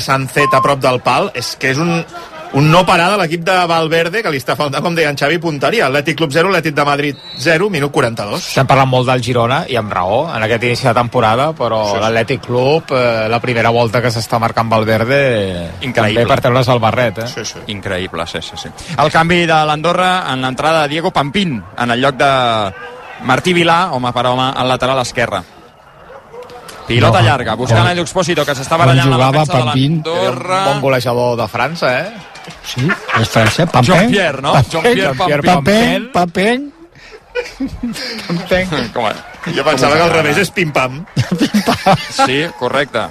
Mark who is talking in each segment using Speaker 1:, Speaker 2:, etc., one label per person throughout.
Speaker 1: Sancet a prop del pal, és que és un, un no parar de l'equip de Valverde que li està faltant, com deia en Xavi, punteria. Atlètic Club 0, Atlètic de Madrid 0, minut 42.
Speaker 2: Estem parlant molt del Girona, i amb raó, en aquest inici de temporada, però sí, sí. l'Atlètic Club, eh, la primera volta que s'està marcant Valverde,
Speaker 3: Increïble.
Speaker 2: també per treure's el barret. Eh?
Speaker 1: Sí, sí.
Speaker 3: Increïble, sí, sí, sí. El canvi de l'Andorra en l'entrada de Diego Pampín en el lloc de Martí Vilà, home per home, al lateral esquerre. Pilota
Speaker 4: No,
Speaker 3: llarga, buscant a Lluxpósito, que s'està barallant la
Speaker 4: jugava
Speaker 3: defensa de l'Andorra.
Speaker 2: Bon golejador de França, eh?
Speaker 4: Sí, és francès. Papen.
Speaker 3: Jean-Pierre, no? Jean-Pierre Pampín.
Speaker 4: Papen, Papen.
Speaker 3: Com a...
Speaker 1: Jo pensava que al revés és pim-pam.
Speaker 3: Sí, correcte.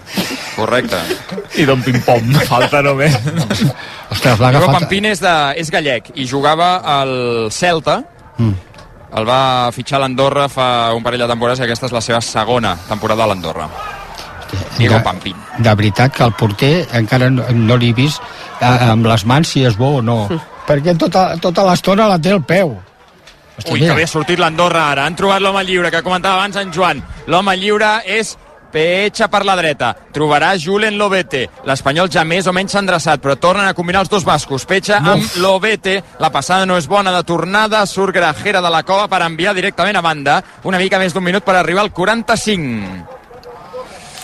Speaker 3: Correcte.
Speaker 2: I Don Pim-Pom, falta només.
Speaker 4: Ostres, l'ha
Speaker 3: Diego
Speaker 4: agafat...
Speaker 3: Pampín és, de, és gallec i jugava al Celta.
Speaker 4: Mm.
Speaker 3: El va fitxar a l'Andorra fa un parell de temporades i aquesta és la seva segona temporada a l'Andorra. Diego
Speaker 4: de,
Speaker 3: Pampín.
Speaker 4: de veritat que el porter encara no, no l'he vist eh, amb les mans si és bo o no. Perquè tota, tota l'estona la té al peu. Hosti,
Speaker 3: Ui, que bé ha sortit l'Andorra ara. Han trobat l'home lliure, que comentava abans en Joan. L'home lliure és Pecha per la dreta. Trobarà Julen Lobete. L'Espanyol ja més o menys s'ha endreçat, però tornen a combinar els dos bascos. Pecha amb Lobete. La passada no és bona de tornada. Surt Grajera de la cova per enviar directament a banda. Una mica més d'un minut per arribar al 45.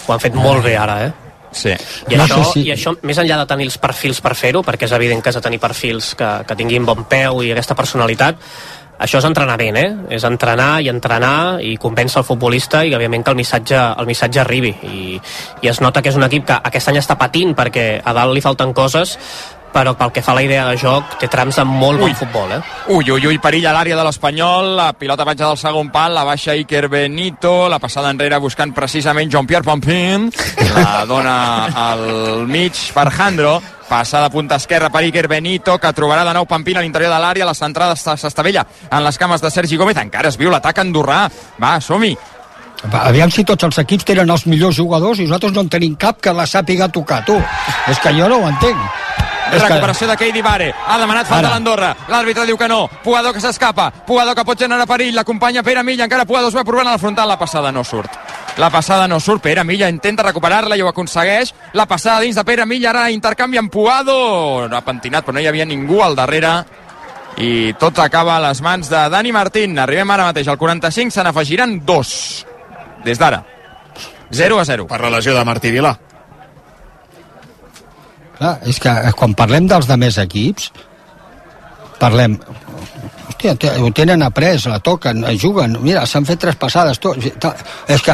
Speaker 5: Ho han fet molt bé ara, eh?
Speaker 3: Sí.
Speaker 5: I,
Speaker 4: No
Speaker 5: això,
Speaker 4: si-
Speaker 5: I això, més enllà de tenir els perfils per fer-ho, perquè és evident que has de tenir perfils que, que tinguin bon peu i aquesta personalitat, això és entrenar bé, eh? És entrenar i entrenar i convèncer el futbolista i, òbviament, que el missatge, el missatge arribi. I, I es nota que és un equip que aquest any està patint perquè a dalt li falten coses, però pel que fa a la idea de joc té trams de molt bon
Speaker 3: Ui.
Speaker 5: futbol, eh?
Speaker 3: Ui, ui, ui, perill a l'àrea de l'Espanyol, la pilota baixa del segon pal, la baixa Iker Benito, la passada enrere buscant precisament Jean-Pierre Pampin, la dona al mig per Jandro, passa de punta esquerra per Iker Benito, que trobarà de nou Pampín a l'interior de l'àrea, la centrada s'estavella en les cames de Sergi Gómez, encara es viu l'atac andorrà, va, som-hi,
Speaker 4: Aviam si tots els equips tenen els millors jugadors i nosaltres no en tenim cap que la sàpiga tocar, tu. És que jo no ho entenc. És que-
Speaker 3: Recuperació de Keidi Vare. Ha demanat falta l'Andorra. L'àrbitre diu que no. Puador que s'escapa. Puador que pot generar perill. L'acompanya Pere Milla. Encara Puador es va provant a la frontal. La passada no surt. La passada no surt. Pere Milla intenta recuperar-la i ho aconsegueix. La passada dins de Pere Milla. Ara intercanvi amb Puado. No ha pentinat, però no hi havia ningú al darrere. I tot acaba a les mans de Dani Martín. Arribem ara mateix al 45. Se n'afegiran dos. Des d'ara. 0 a 0.
Speaker 1: Per la lesió de Martí Vilà.
Speaker 4: Clar, és que quan parlem dels de més equips, parlem... Hòstia, ho tenen après, la toquen, eh, juguen, mira, s'han fet tres passades, ta- és que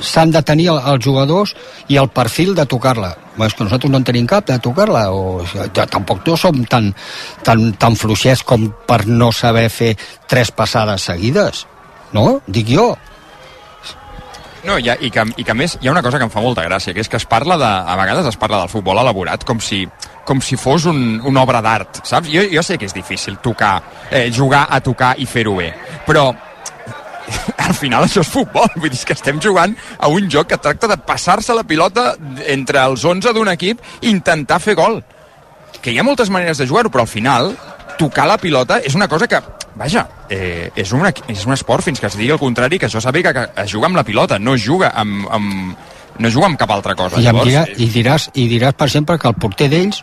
Speaker 4: s'han de tenir el- els jugadors i el perfil de tocar-la. És que nosaltres no en tenim cap de tocar-la, o tampoc no som tan, tan, tan fluixers com per no saber fer tres passades seguides, no? Dic jo.
Speaker 3: No, i, i, que, i que a més hi ha una cosa que em fa molta gràcia, que és que es parla de, a vegades es parla del futbol elaborat com si, com si fos un, una obra d'art, saps? Jo, jo sé que és difícil tocar, eh, jugar a tocar i fer-ho bé, però al final això és futbol, vull dir que estem jugant a un joc que tracta de passar-se la pilota entre els 11 d'un equip i intentar fer gol. Que hi ha moltes maneres de jugar-ho, però al final tocar la pilota és una cosa que, vaja, eh, és, un, és un esport fins que es digui el contrari, que això sàpiga que es juga amb la pilota, no es juga amb, amb, no juga amb cap altra cosa.
Speaker 4: I, em
Speaker 3: Llavors,
Speaker 4: dirà, i, diràs, I diràs, per exemple, que el porter d'ells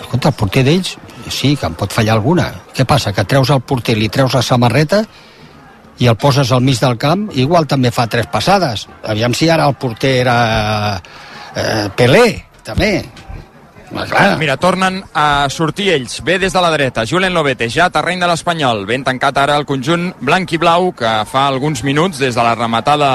Speaker 4: escolta, el porter d'ells sí, que en pot fallar alguna què passa? Que treus el porter, li treus la samarreta i el poses al mig del camp igual també fa tres passades aviam si ara el porter era eh, Pelé, també Ma, clar,
Speaker 3: Mira, tornen a sortir ells. Bé des de la dreta. Julen Lobete, ja a terreny de l'Espanyol. Ben tancat ara el conjunt blanc i blau, que fa alguns minuts, des de la rematada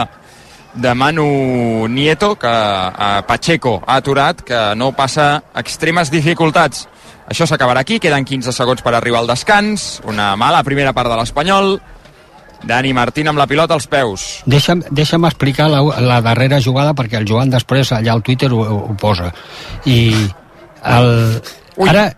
Speaker 3: de Manu Nieto, que a Pacheco ha aturat, que no passa extremes dificultats. Això s'acabarà aquí, queden 15 segons per arribar al descans, una mala primera part de l'Espanyol, Dani Martín amb la pilota als peus.
Speaker 4: Deixa'm, deixa'm explicar la, la darrera jugada perquè el Joan després allà al Twitter ho, ho posa i el...
Speaker 3: Ui,
Speaker 4: ara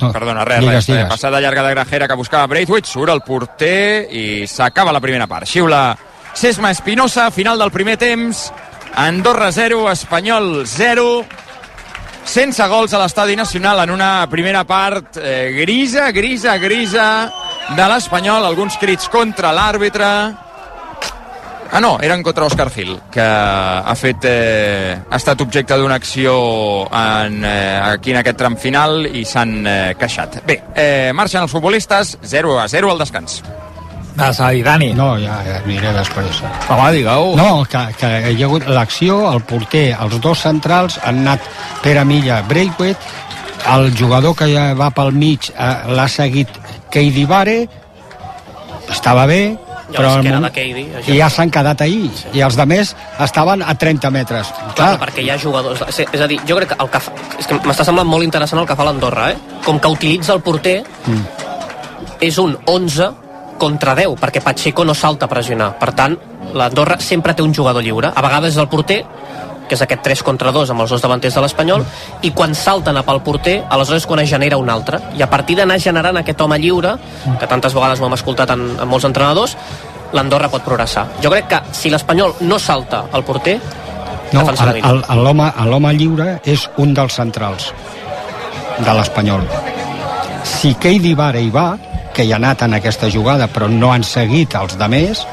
Speaker 3: No, Perdona, res,
Speaker 4: digues,
Speaker 3: res. eh,
Speaker 4: digues.
Speaker 3: Passada llarga de Grajera que buscava Braithwaite, surt el porter i s'acaba la primera part. Xiula Sesma Espinosa, final del primer temps. Andorra 0, Espanyol 0. Sense gols a l'Estadi Nacional en una primera part eh, grisa, grisa, grisa de l'Espanyol. Alguns crits contra l'àrbitre. Ah, no, eren contra Òscar Gil, que ha fet eh, ha estat objecte d'una acció en, eh, aquí en aquest tram final i s'han eh, queixat. Bé, eh, marxen els futbolistes, 0 a 0 al descans.
Speaker 2: Vas a dir, Dani.
Speaker 4: No, ja, ja aniré després.
Speaker 2: Home, digueu.
Speaker 4: No, que, que hi ha hagut l'acció, el porter, els dos centrals han anat Pere Milla, Breakwet, el jugador que ja va pel mig eh, l'ha seguit Keidi Vare, estava bé,
Speaker 5: Ja
Speaker 4: però
Speaker 5: era
Speaker 4: moment-
Speaker 5: de Keidi, això.
Speaker 4: i ja s'han quedat ahir i els de més estaven a 30 metres
Speaker 5: Clar, perquè hi ha jugadors... És, és a dir, jo crec que el que fa... És que m'està semblant molt interessant el que fa l'Andorra, eh? Com que utilitza el porter, mm. és un 11 contra 10, perquè Pacheco no salta a pressionar. Per tant, l'Andorra sempre té un jugador lliure. A vegades el porter, que és aquest 3 contra 2 amb els dos davanters de l'Espanyol, i quan salten a pel porter, aleshores quan es genera un altre. I a partir d'anar generant aquest home lliure, que tantes vegades ho hem escoltat en, en molts entrenadors, l'Andorra pot progressar. Jo crec que si l'Espanyol no salta al porter,
Speaker 4: no, l'home lliure és un dels centrals de l'Espanyol si Keidi Vare hi va que hi ha anat en aquesta jugada però no han seguit els de més.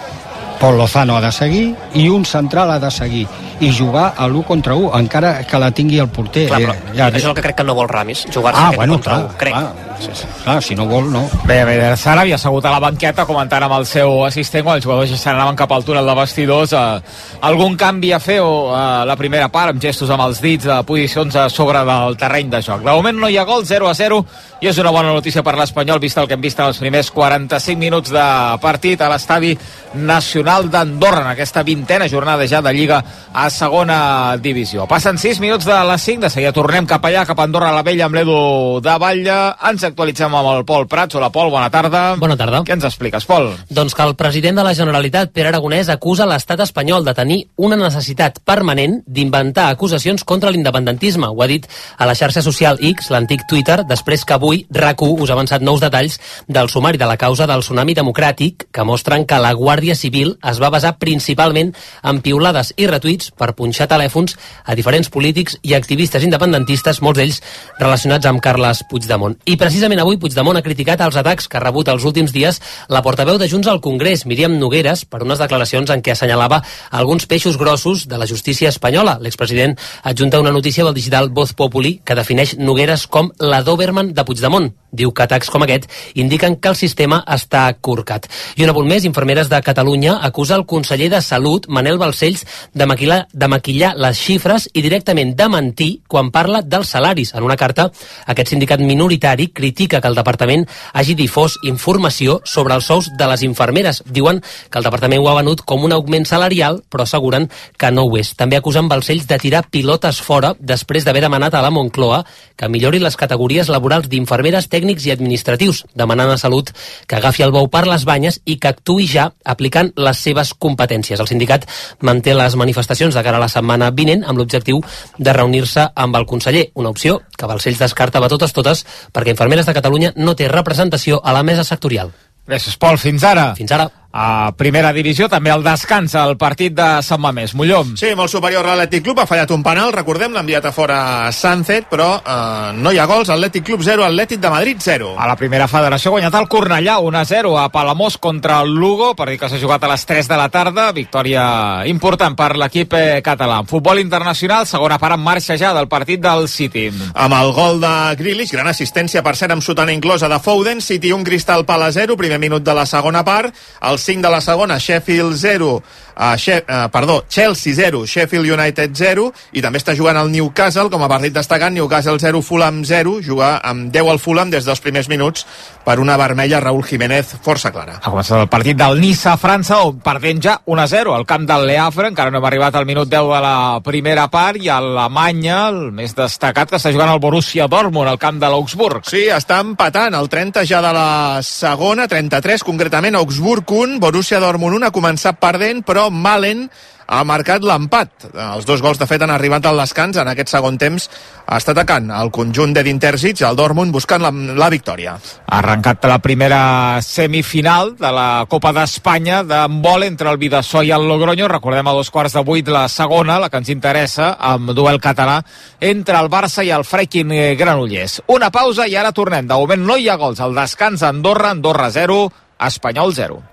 Speaker 4: Pol Lozano ha de seguir i un central ha de seguir i jugar a l'1 contra 1 encara que la tingui el porter.
Speaker 5: Clar, però
Speaker 4: Eh,
Speaker 5: ja, és el que crec que no vol Ramis, jugar-se
Speaker 4: ah,
Speaker 5: aquest
Speaker 4: bueno,
Speaker 5: contra
Speaker 4: clar,
Speaker 5: un, crec.
Speaker 4: clar, sí, clar, si no vol, no
Speaker 2: Bé, bé, Sara havia assegut a la banqueta comentant amb el seu assistent quan els jugadors ja se n'anaven cap al túnel de vestidors eh, algun canvi a fer o eh, la primera part amb gestos amb els dits de posicions a sobre del terreny de joc. De moment no hi ha gol, 0 a 0 i és una bona notícia per l'Espanyol vist el que hem vist en els primers 45 minuts de partit a l'estadi nacional d'Andorra en aquesta vintena jornada ja de Lliga a segona divisió. Passen 6 minuts de les 5, de seguida tornem cap allà, cap a Andorra la Vella amb l'Edu de Batlle. Ens actualitzem amb el Pol Prats. Hola, Pol, bona tarda.
Speaker 6: Bona tarda.
Speaker 2: Què ens expliques, Pol?
Speaker 6: Doncs que el president de la Generalitat, Pere Aragonès, acusa l'estat espanyol de tenir una necessitat permanent d'inventar acusacions contra l'independentisme. Ho ha dit a la xarxa social X, l'antic Twitter, després que avui RAC1 us ha avançat nous detalls del sumari de la causa del tsunami democràtic que mostren que la Guàrdia Civil es va basar principalment en piulades i retuits per punxar telèfons a diferents polítics i activistes independentistes, molts d'ells relacionats amb Carles Puigdemont. I precisament avui Puigdemont ha criticat els atacs que ha rebut els últims dies la portaveu de Junts al Congrés, Míriam Nogueres, per unes declaracions en què assenyalava alguns peixos grossos de la justícia espanyola. L'expresident adjunta una notícia del digital Voz Populi que defineix Nogueres com la Doberman de Puigdemont. Diu que atacs com aquest indiquen que el sistema està corcat. I un apunt més, Infermeres de Catalunya acusa el conseller de Salut, Manel Balcells, de maquillar, de maquillar les xifres i directament de mentir quan parla dels salaris. En una carta, aquest sindicat minoritari critica que el departament hagi difós informació sobre els sous de les infermeres. Diuen que el departament ho ha venut com un augment salarial, però asseguren que no ho és. També acusen Balcells de tirar pilotes fora després d'haver demanat a la Moncloa que millori les categories laborals d'infermeres, tècnics i administratius, demanant a Salut que agafi el bou per les banyes i que actui ja aplicant les seves competències. El sindicat manté les manifestacions de cara a la setmana vinent amb l'objectiu de reunir-se amb el conseller, una opció que Balcells descarta a totes totes perquè Infermeres de Catalunya no té representació a la mesa sectorial.
Speaker 2: Gràcies, Pol. Fins ara.
Speaker 6: Fins ara.
Speaker 2: A primera divisió, també el descans al partit de Sant Mamés. Mollom.
Speaker 1: Sí, molt superior l'Atlètic Club, ha fallat un penal, recordem, l'ha enviat a fora Sánchez, però eh, no hi ha gols, Atlètic Club 0, Atlètic de Madrid 0.
Speaker 2: A la primera federació ha guanyat el Cornellà 1-0 a Palamós contra el Lugo, partit que s'ha jugat a les 3 de la tarda, victòria important per l'equip eh, català. En futbol internacional, segona part en marxa ja del partit del City.
Speaker 1: Amb el gol de Grealish, gran assistència, per cert, amb sotana inclosa de Foden, City un Cristal Pala 0, primer minut de la segona part, el 5 de la segona, Sheffield 0, uh, she uh, perdó, Chelsea 0, Sheffield United 0, i també està jugant el Newcastle, com a partit destacant, Newcastle 0, Fulham 0, jugar amb 10 al Fulham des dels primers minuts per una vermella Raúl Jiménez força clara.
Speaker 2: Ha començat el partit del Niça a França, on perdent ja 1-0 al camp del Le Havre, encara no hem arribat al minut 10 de la primera part, i a Alemanya, el més destacat, que està jugant el Borussia Dortmund, al camp de l'Augsburg.
Speaker 1: Sí, està empatant el 30 ja de la segona, 33 concretament, Augsburg 1, Borussia Dortmund 1, ha començat perdent, però Malen ha marcat l'empat. Els dos gols, de fet, han arribat al descans en aquest segon temps. Està atacant el conjunt de Dinterzic, el Dortmund, buscant la, la victòria.
Speaker 2: Ha arrencat la primera semifinal de la Copa d'Espanya d'handbol entre el Vidassó i el Logroño. Recordem a dos quarts de vuit la segona, la que ens interessa, amb duel català entre el Barça i el Freaking Granollers. Una pausa i ara tornem. De moment no hi ha gols. El descans a Andorra, Andorra 0, Espanyol 0.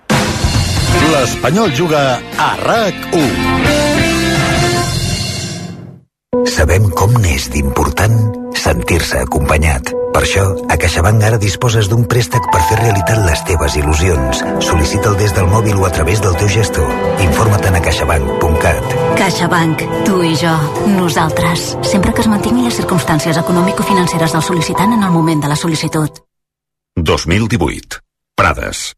Speaker 7: L'Espanyol juga a RAC1.
Speaker 8: Sabem com n'és d'important sentir-se acompanyat. Per això, a CaixaBank ara disposes d'un préstec per fer realitat les teves il·lusions. Sol·licita'l des del mòbil o a través del teu gestor. Informa't a caixabank.cat.
Speaker 9: CaixaBank. Tu i jo. Nosaltres. Sempre que es mantinguin les circumstàncies econòmico-financeres del sol·licitant en el moment de la sol·licitud.
Speaker 10: 2018. Prades.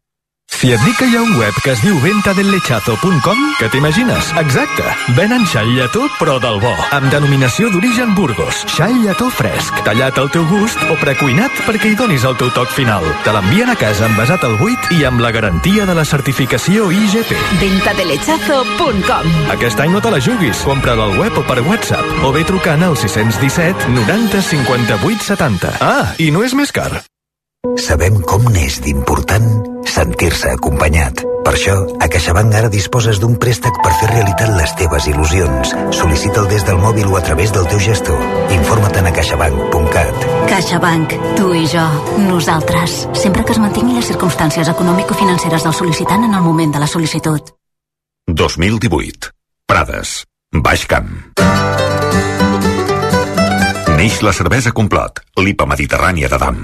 Speaker 11: Si et dic que hi ha un web que es diu ventadellechazo.com, què t'imagines? Exacte, venen xai lletó però del bo, amb denominació d'origen Burgos. Xai lletó fresc, tallat al teu gust o precuinat perquè hi donis el teu toc final. Te l'envien a casa envasat al buit i amb la garantia de la certificació IGP.
Speaker 12: Ventadelechazo.com
Speaker 11: Aquest any no te la juguis, compra-la al web o per WhatsApp o ve trucant al 617 90 58 70. Ah, i no és més car.
Speaker 8: Sabem com n'és d'important sentir-se acompanyat. Per això, a CaixaBank ara disposes d'un préstec per fer realitat les teves il·lusions. Sol·licita'l des del mòbil o a través del teu gestor. Informa't a caixabank.cat.
Speaker 9: CaixaBank. Tu i jo. Nosaltres. Sempre que es mantinguin les circumstàncies econòmico-financeres del sol·licitant en el moment de la sol·licitud.
Speaker 10: 2018. Prades. Baix Camp. Neix la cervesa Complot, l'IPA mediterrània de Dam.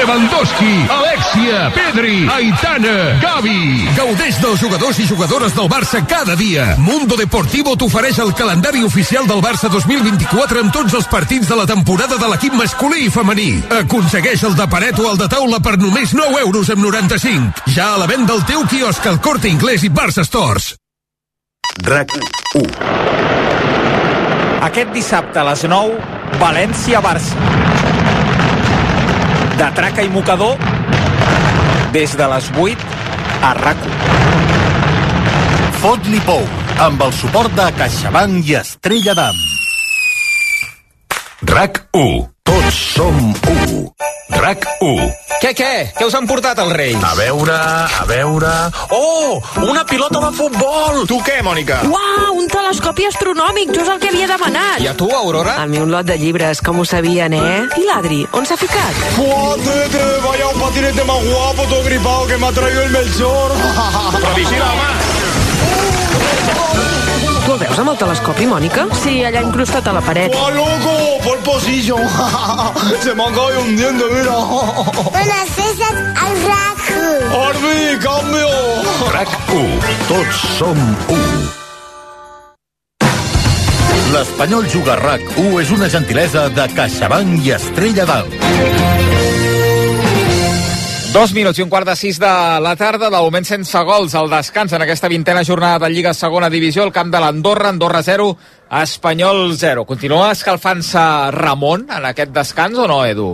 Speaker 13: Lewandowski, Alexia, Pedri, Aitana, Gavi. Gaudeix dels jugadors i jugadores del Barça cada dia. Mundo Deportivo t'ofereix el calendari oficial del Barça 2024 amb tots els partits de la temporada de l'equip masculí i femení. Aconsegueix el de paret o el de taula per només 9 euros amb 95. Ja a la venda al teu quiosc al Corte Inglés i Barça Stores.
Speaker 7: RAC 1.
Speaker 2: Aquest dissabte a les 9, València-Barça. De traca i mocador, des de les 8 a rac
Speaker 7: Fot-li pou, amb el suport de CaixaBank i Estrella d'Am.
Speaker 10: RAC 1. Tots som 1. RAC 1.
Speaker 2: Què, què? Què us han portat els Reis?
Speaker 14: A veure, a veure... Oh, una pilota de futbol!
Speaker 1: Tu què, Mònica?
Speaker 12: Uau, un telescopi astronòmic, jo és el que havia demanat.
Speaker 2: I a tu, Aurora?
Speaker 15: A mi un lot de llibres, com ho sabien, eh? I l'Adri, on s'ha ficat?
Speaker 16: ¡Fuátete! Vaya un patinete más guapo, todo gripado que me ha traído el Melchor.
Speaker 1: Però vigila, home!
Speaker 15: Tu el veus amb el telescopi, Mònica?
Speaker 12: Sí, allà incrustat a la paret.
Speaker 16: ¡Oh, loco! ¡Por posillo! Se me acaba hundiendo, mira.
Speaker 17: Princesas al RAC.
Speaker 16: ¡Arbi, cambio!
Speaker 10: RAC 1.
Speaker 7: Tots som 1. L'Espanyol Juga a RAC 1 és una gentilesa de CaixaBank i Estrella d'Alt.
Speaker 2: Dos minuts i un quart de sis de la tarda, de moment sense gols al descans en aquesta vintena jornada de Lliga Segona Divisió, el camp de l'Andorra, Andorra 0, Espanyol 0. Continua escalfant-se Ramon en aquest descans o no, Edu?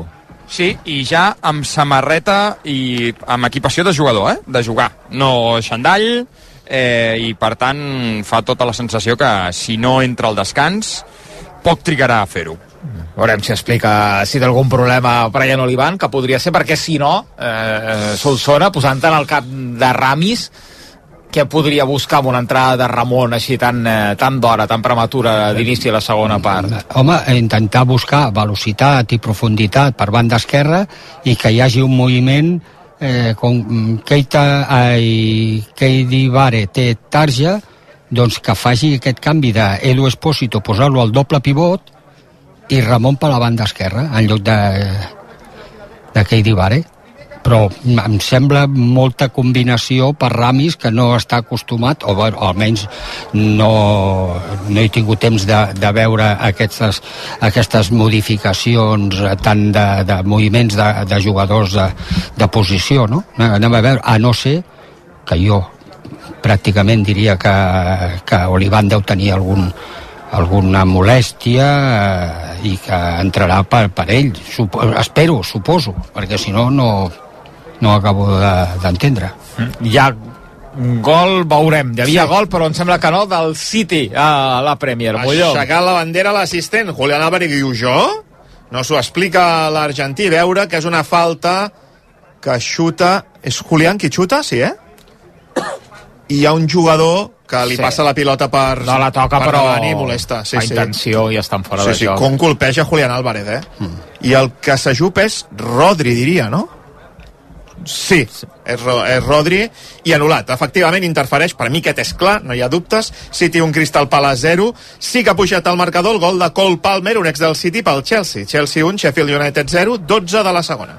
Speaker 3: Sí, i ja amb samarreta i amb equipació de jugador, eh? De jugar. No xandall, eh, i per tant fa tota la sensació que si no entra al descans, poc trigarà a fer-ho.
Speaker 2: Veurem si explica si té algun problema Brian Olivan, que podria ser, perquè si no, eh, Solsona, posant en el cap de Ramis, que podria buscar amb una entrada de Ramon així tan, eh, tan d'hora, tan prematura d'inici de la segona part?
Speaker 4: Home, intentar buscar velocitat i profunditat per banda esquerra i que hi hagi un moviment eh, com Keita ai, Keidi Vare té tarja doncs que faci aquest canvi d'Edu Espósito posar-lo al doble pivot i Ramon per la banda esquerra en lloc de, de Keidi Vare però em sembla molta combinació per Ramis que no està acostumat o, bueno, almenys no, no he tingut temps de, de veure aquestes, aquestes modificacions tant de, de moviments de, de jugadors de, de posició no? anem a veure, a no ser que jo pràcticament diria que, que Olivan deu tenir algun, alguna molèstia eh, i que entrarà per, per ell Supo, espero, suposo perquè si no no, no acabo d'entendre
Speaker 2: de, hi ha Gol, veurem. Hi havia sí. gol, però em sembla que no, del City a la Premier. Molló.
Speaker 1: Aixecar la bandera a l'assistent. Julián Álvarez diu, jo? No s'ho explica l'argentí. Veure que és una falta que xuta... És Julián qui xuta? Sí, eh? I hi ha un jugador que li
Speaker 2: Sí.
Speaker 1: sí. passa la pilota per,
Speaker 2: No la toca,
Speaker 1: per
Speaker 2: però
Speaker 1: davant i molesta. Sí,
Speaker 2: a
Speaker 1: sí.
Speaker 2: intenció i estan fora
Speaker 1: sí,
Speaker 2: de
Speaker 1: sí,
Speaker 2: joc.
Speaker 1: com colpeja Julián Álvarez, eh? Mm. I el que s'ajup és Rodri, diria, no? Sí, és, Ro és Rodri i anul·lat. Efectivament, interfereix. Per mi aquest és clar, no hi ha dubtes. City un Crystal Palace 0. Sí que ha pujat al marcador el gol de Cole Palmer, un ex del City, pel Chelsea. Chelsea 1, Sheffield United 0, 12 de la segona.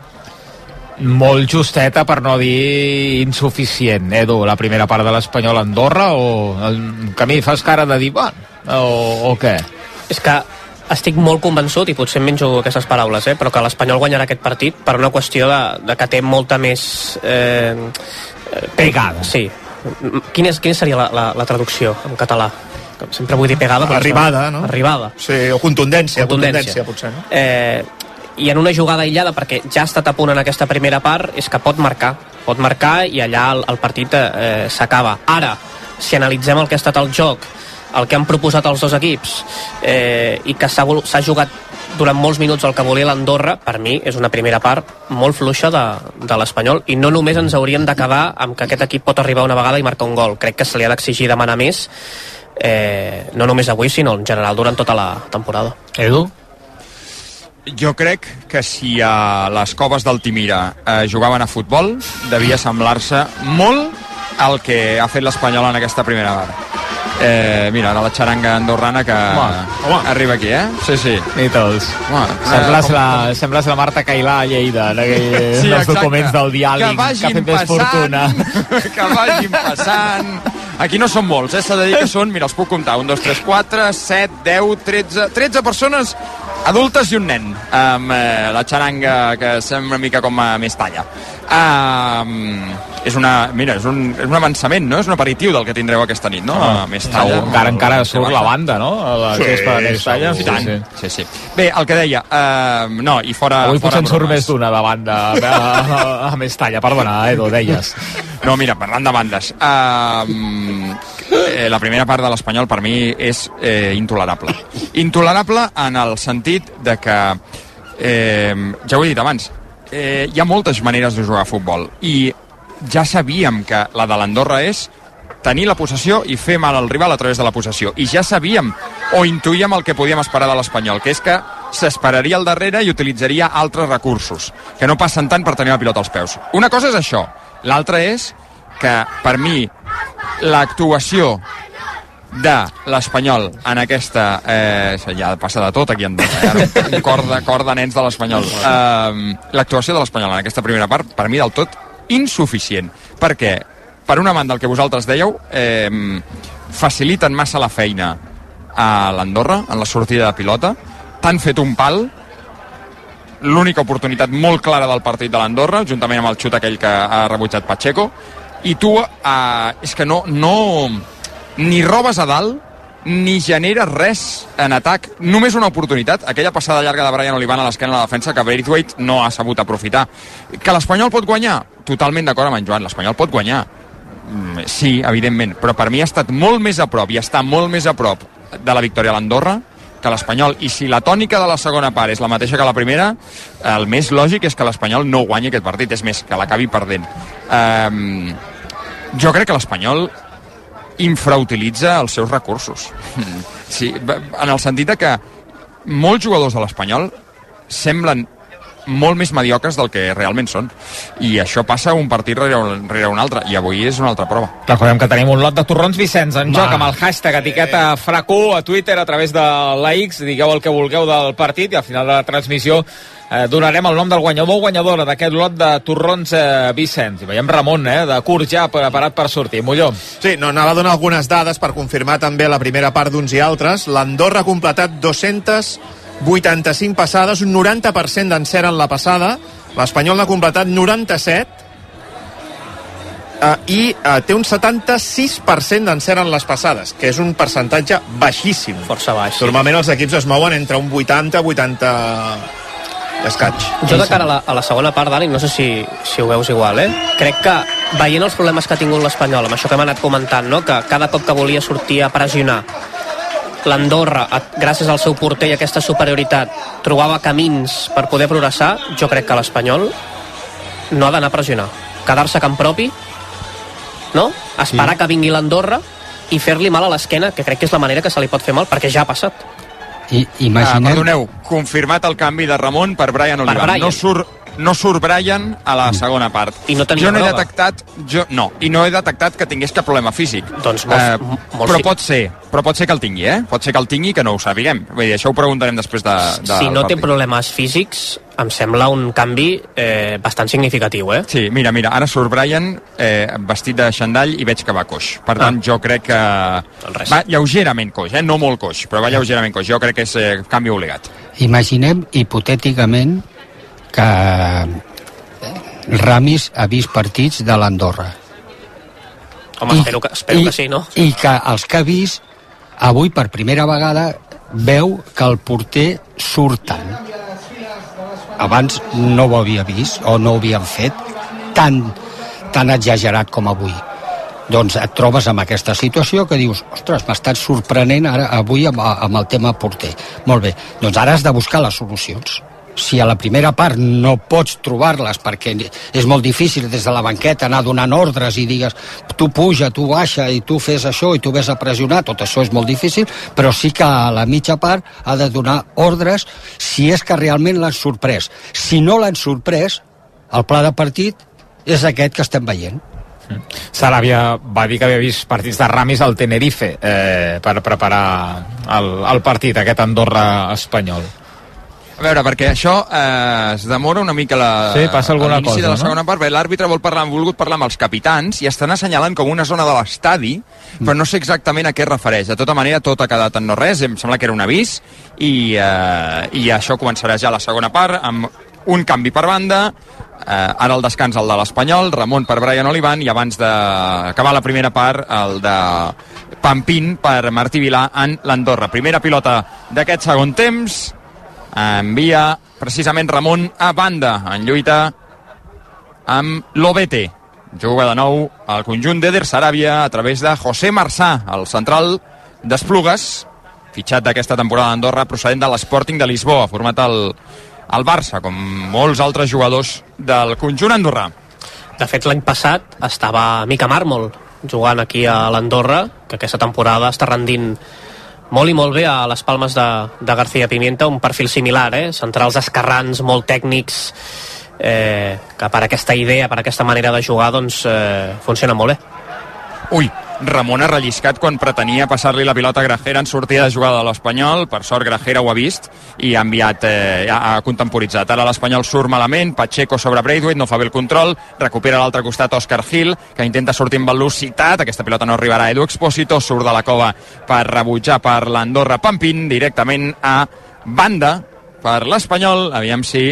Speaker 2: Molt justeta, per no dir insuficient, Edu, la primera part de l'Espanyol a Andorra, o el camí fas cara de dir, bueno, o, o què?
Speaker 5: És que estic molt convençut, i potser menjo aquestes paraules, eh, però que l'Espanyol guanyarà aquest partit per una qüestió de, de que té molta més... Eh,
Speaker 2: pegada.
Speaker 5: Sí. Quina, és, quina seria la, la, la traducció en català? Sempre vull dir pegada, però...
Speaker 1: Arribada, no?
Speaker 5: Arribada.
Speaker 1: Sí, o contundència,
Speaker 5: Contundència.
Speaker 1: contundència, potser, no?
Speaker 5: Eh, I en una jugada aïllada, perquè ja ha estat a punt en aquesta primera part, és que pot marcar. Pot marcar i allà el, el partit eh, s'acaba. Ara, si analitzem el que ha estat el joc, el que han proposat els dos equips eh, i que s'ha jugat durant molts minuts el que volia l'Andorra, per mi és una primera part molt fluixa de, de l'Espanyol i no només ens hauríem quedar amb que aquest equip pot arribar una vegada i marcar un gol. Crec que se li ha d'exigir demanar més eh, no només avui, sinó en general durant tota la temporada.
Speaker 2: Edu?
Speaker 3: Jo crec que si a les coves d'Altimira eh, jugaven a futbol, devia semblar-se molt al que ha fet l'Espanyol en aquesta primera part. Eh, mira, ara la xaranga andorrana que
Speaker 2: Home, home.
Speaker 3: arriba aquí, eh? Sí, sí.
Speaker 2: I tots.
Speaker 3: Home,
Speaker 2: Sembles
Speaker 3: eh,
Speaker 2: la, sembles la Marta Cailà a Lleida, en aquell,
Speaker 3: Sí,
Speaker 2: els documents del diàleg
Speaker 3: Que
Speaker 2: que, ha fet més fortuna.
Speaker 3: que vagin passant. Aquí no són molts, eh? S'ha de dir que són, mira, els puc comptar, 1, 2, 3, 4, 7, 10, 13... 13 persones adultes i un nen, amb eh, la xaranga que sembla una mica com a més talla. Um, és una, mira, és un, és un avançament, no? És un aperitiu del que tindreu aquesta nit, no?
Speaker 2: Ah,
Speaker 3: més talla.
Speaker 2: encara, encara surt la banda, no? A la
Speaker 3: Sí,
Speaker 2: gespa de més talla.
Speaker 3: i tant. Sí, sí. Bé, el que deia, uh, no, i fora...
Speaker 2: Avui
Speaker 3: fora
Speaker 2: potser en surt més d'una de banda a, a, a, a més talla. Perdona, Edu, deies.
Speaker 3: No, mira, parlant de bandes, uh, eh, la primera part de l'Espanyol per mi és eh, intolerable. Intolerable en el sentit de que, eh, ja ho he dit abans, eh, hi ha moltes maneres de jugar a futbol i ja sabíem que la de l'Andorra és tenir la possessió i fer mal al rival a través de la possessió. I ja sabíem o intuïem el que podíem esperar de l'Espanyol, que és que s'esperaria al darrere i utilitzaria altres recursos, que no passen tant per tenir la pilota als peus. Una cosa és això, l'altra és que, per mi, l'actuació de l'Espanyol en aquesta... Eh, ja passa de tot aquí en eh? cor, de, cor de nens de l'Espanyol. Eh, l'actuació de l'Espanyol en aquesta primera part, per mi, del tot insuficient. Perquè, per una banda, el que vosaltres dèieu, eh, faciliten massa la feina a l'Andorra, en la sortida de pilota, t'han fet un pal, l'única oportunitat molt clara del partit de l'Andorra, juntament amb el xut aquell que ha rebutjat Pacheco, i tu eh, és que no, no ni robes a dalt ni generes res en atac, només una oportunitat, aquella passada llarga de Brian Olivan a l'esquena de la defensa que Braithwaite no ha sabut aprofitar. Que l'Espanyol pot guanyar? Totalment d'acord amb en Joan, l'Espanyol pot guanyar. Mm, Sí, evidentment, però per mi ha estat molt més a prop i està molt més a prop de la victòria a l'Andorra que l'Espanyol. I si la tònica de la segona part és la mateixa que la primera, el més lògic és que l'Espanyol no guanyi aquest partit, és més, que l'acabi perdent. Um, jo crec que l'Espanyol infrautilitza els seus recursos. Sí, en el sentit de que molts jugadors de l'Espanyol semblen molt més mediocres del que realment són. I això passa un partit rere, un- rere un altre, i avui és una altra prova.
Speaker 2: Recordem que tenim un lot de torrons Vicenç en
Speaker 3: Va.
Speaker 2: joc amb el hashtag etiqueta FRAC1 a Twitter a través de la X, digueu el que vulgueu del partit i al final de la transmissió eh, donarem el nom del guanyador o guanyadora d'aquest lot de torrons eh, Vicenç. I veiem Ramon, eh, de curt ja preparat per sortir. Molló.
Speaker 1: Sí, no, anava a donar algunes dades per confirmar també la primera part d'uns i altres. L'Andorra ha completat 285 passades, un 90% d'encert en la passada. L'Espanyol n'ha completat 97 eh, i eh, té un 76% d'encert en les passades, que és un percentatge baixíssim.
Speaker 5: Força baix.
Speaker 1: Normalment els equips es mouen entre un 80 80 Escaig.
Speaker 5: Jo de cara a la, a la segona part, Dani, no sé si, si ho veus igual, eh? Crec que veient els problemes que ha tingut l'Espanyol, amb això que hem anat comentant, no? que cada cop que volia sortir a pressionar, l'Andorra, gràcies al seu porter i aquesta superioritat, trobava camins per poder progressar, jo crec que l'Espanyol no ha d'anar a pressionar. Quedar-se a camp propi, no? Esperar
Speaker 4: Sí.
Speaker 5: que vingui l'Andorra i fer-li mal a l'esquena, que crec que és la manera que se li pot fer mal, perquè ja ha passat.
Speaker 4: I,
Speaker 3: Ah,
Speaker 4: imaginem...
Speaker 3: perdoneu, confirmat el canvi de Ramon per Brian Olivan.
Speaker 5: Brian.
Speaker 3: No surt no surt Brian a la segona part.
Speaker 5: I no tenia
Speaker 3: jo no he detectat, jo, no, i no he detectat que tingués cap problema físic.
Speaker 5: Doncs molt-
Speaker 3: Eh,
Speaker 5: molt
Speaker 3: però
Speaker 5: sí.
Speaker 3: pot ser, però pot ser que el tingui, eh? Pot ser que el tingui i que no ho sapiguem. Vull dir, això ho preguntarem després de, de
Speaker 5: si no té problemes físics, em sembla un canvi eh, bastant significatiu, eh?
Speaker 3: Sí, mira, mira, ara surt Brian eh, vestit de xandall i veig que va coix. Per tant, jo crec que
Speaker 5: res.
Speaker 3: va lleugerament coix, eh? no molt coix, però va lleugerament coix. Jo crec que és eh, canvi obligat.
Speaker 4: Imaginem hipotèticament que Ramis ha vist partits de l'Andorra.
Speaker 5: Home,
Speaker 4: I-
Speaker 5: espero, que, espero
Speaker 4: i,
Speaker 5: que sí, no?
Speaker 4: I que els que ha vist, avui per primera vegada, veu que el porter surt tant. Abans no ho havia vist, o no ho havien fet, tan, tan exagerat com avui. Doncs et trobes amb aquesta situació que dius, ostres, m'ha estat sorprenent ara avui amb, amb el tema porter. Molt bé, doncs ara has de buscar les solucions si a la primera part no pots trobar-les perquè és molt difícil des de la banqueta anar donant ordres i digues tu puja, tu baixa i tu fes això i tu ves a pressionar, tot això és molt difícil però sí que a la mitja part ha de donar ordres si és que realment l'han sorprès si no l'han sorprès el pla de partit és aquest que estem veient
Speaker 2: Saràbia va dir que havia vist partits de Ramis al Tenerife eh, per preparar el, el partit, aquest Andorra espanyol.
Speaker 3: A veure, perquè això eh, es demora una mica la,
Speaker 2: Sí, passa alguna
Speaker 3: a l'inici
Speaker 2: cosa,
Speaker 3: de la
Speaker 2: no?
Speaker 3: segona part, perquè l'àrbitre vol parlar, ha volgut parlar amb els capitans i estan assenyalant com una zona de l'estadi, però no sé exactament a què es refereix. De tota manera, tot ha quedat en no res, em sembla que era un avís, i, eh, i això començarà ja la segona part, amb un canvi per banda, eh, ara el descans el de l'Espanyol, Ramon per Brian Olivan, i abans d'acabar la primera part, el de Pampín per Martí Vilà en l'Andorra. Primera pilota d'aquest segon temps, envia precisament Ramon a banda en lluita amb l'Obete. Juga de nou al conjunt d'Eder Saràbia a través de José Marçà el central d'Esplugues fitxat d'aquesta temporada d'Andorra procedent de l'Sporting de Lisboa format el, el Barça com molts altres jugadors del conjunt andorrà.
Speaker 5: De fet, l'any passat estava Mica Mármol jugant aquí a l'Andorra, que aquesta temporada està rendint molt i molt bé a les palmes de, de García Pimienta, un perfil similar, eh? centrals esquerrans, molt tècnics, eh, que per aquesta idea, per aquesta manera de jugar, doncs eh, funciona molt bé.
Speaker 3: Ui, Ramon ha relliscat quan pretenia passar-li la pilota a Grajera en sortida de jugada de l'Espanyol. Per sort, Grajera ho ha vist i ha enviat, eh, ha, contemporitzat. Ara l'Espanyol surt malament, Pacheco sobre Braithwaite, no fa bé el control, recupera a l'altre costat Òscar Gil, que intenta sortir amb velocitat, aquesta pilota no arribarà a Edu Expósito, surt de la cova per rebutjar per l'Andorra Pampín, directament a banda per l'Espanyol, aviam si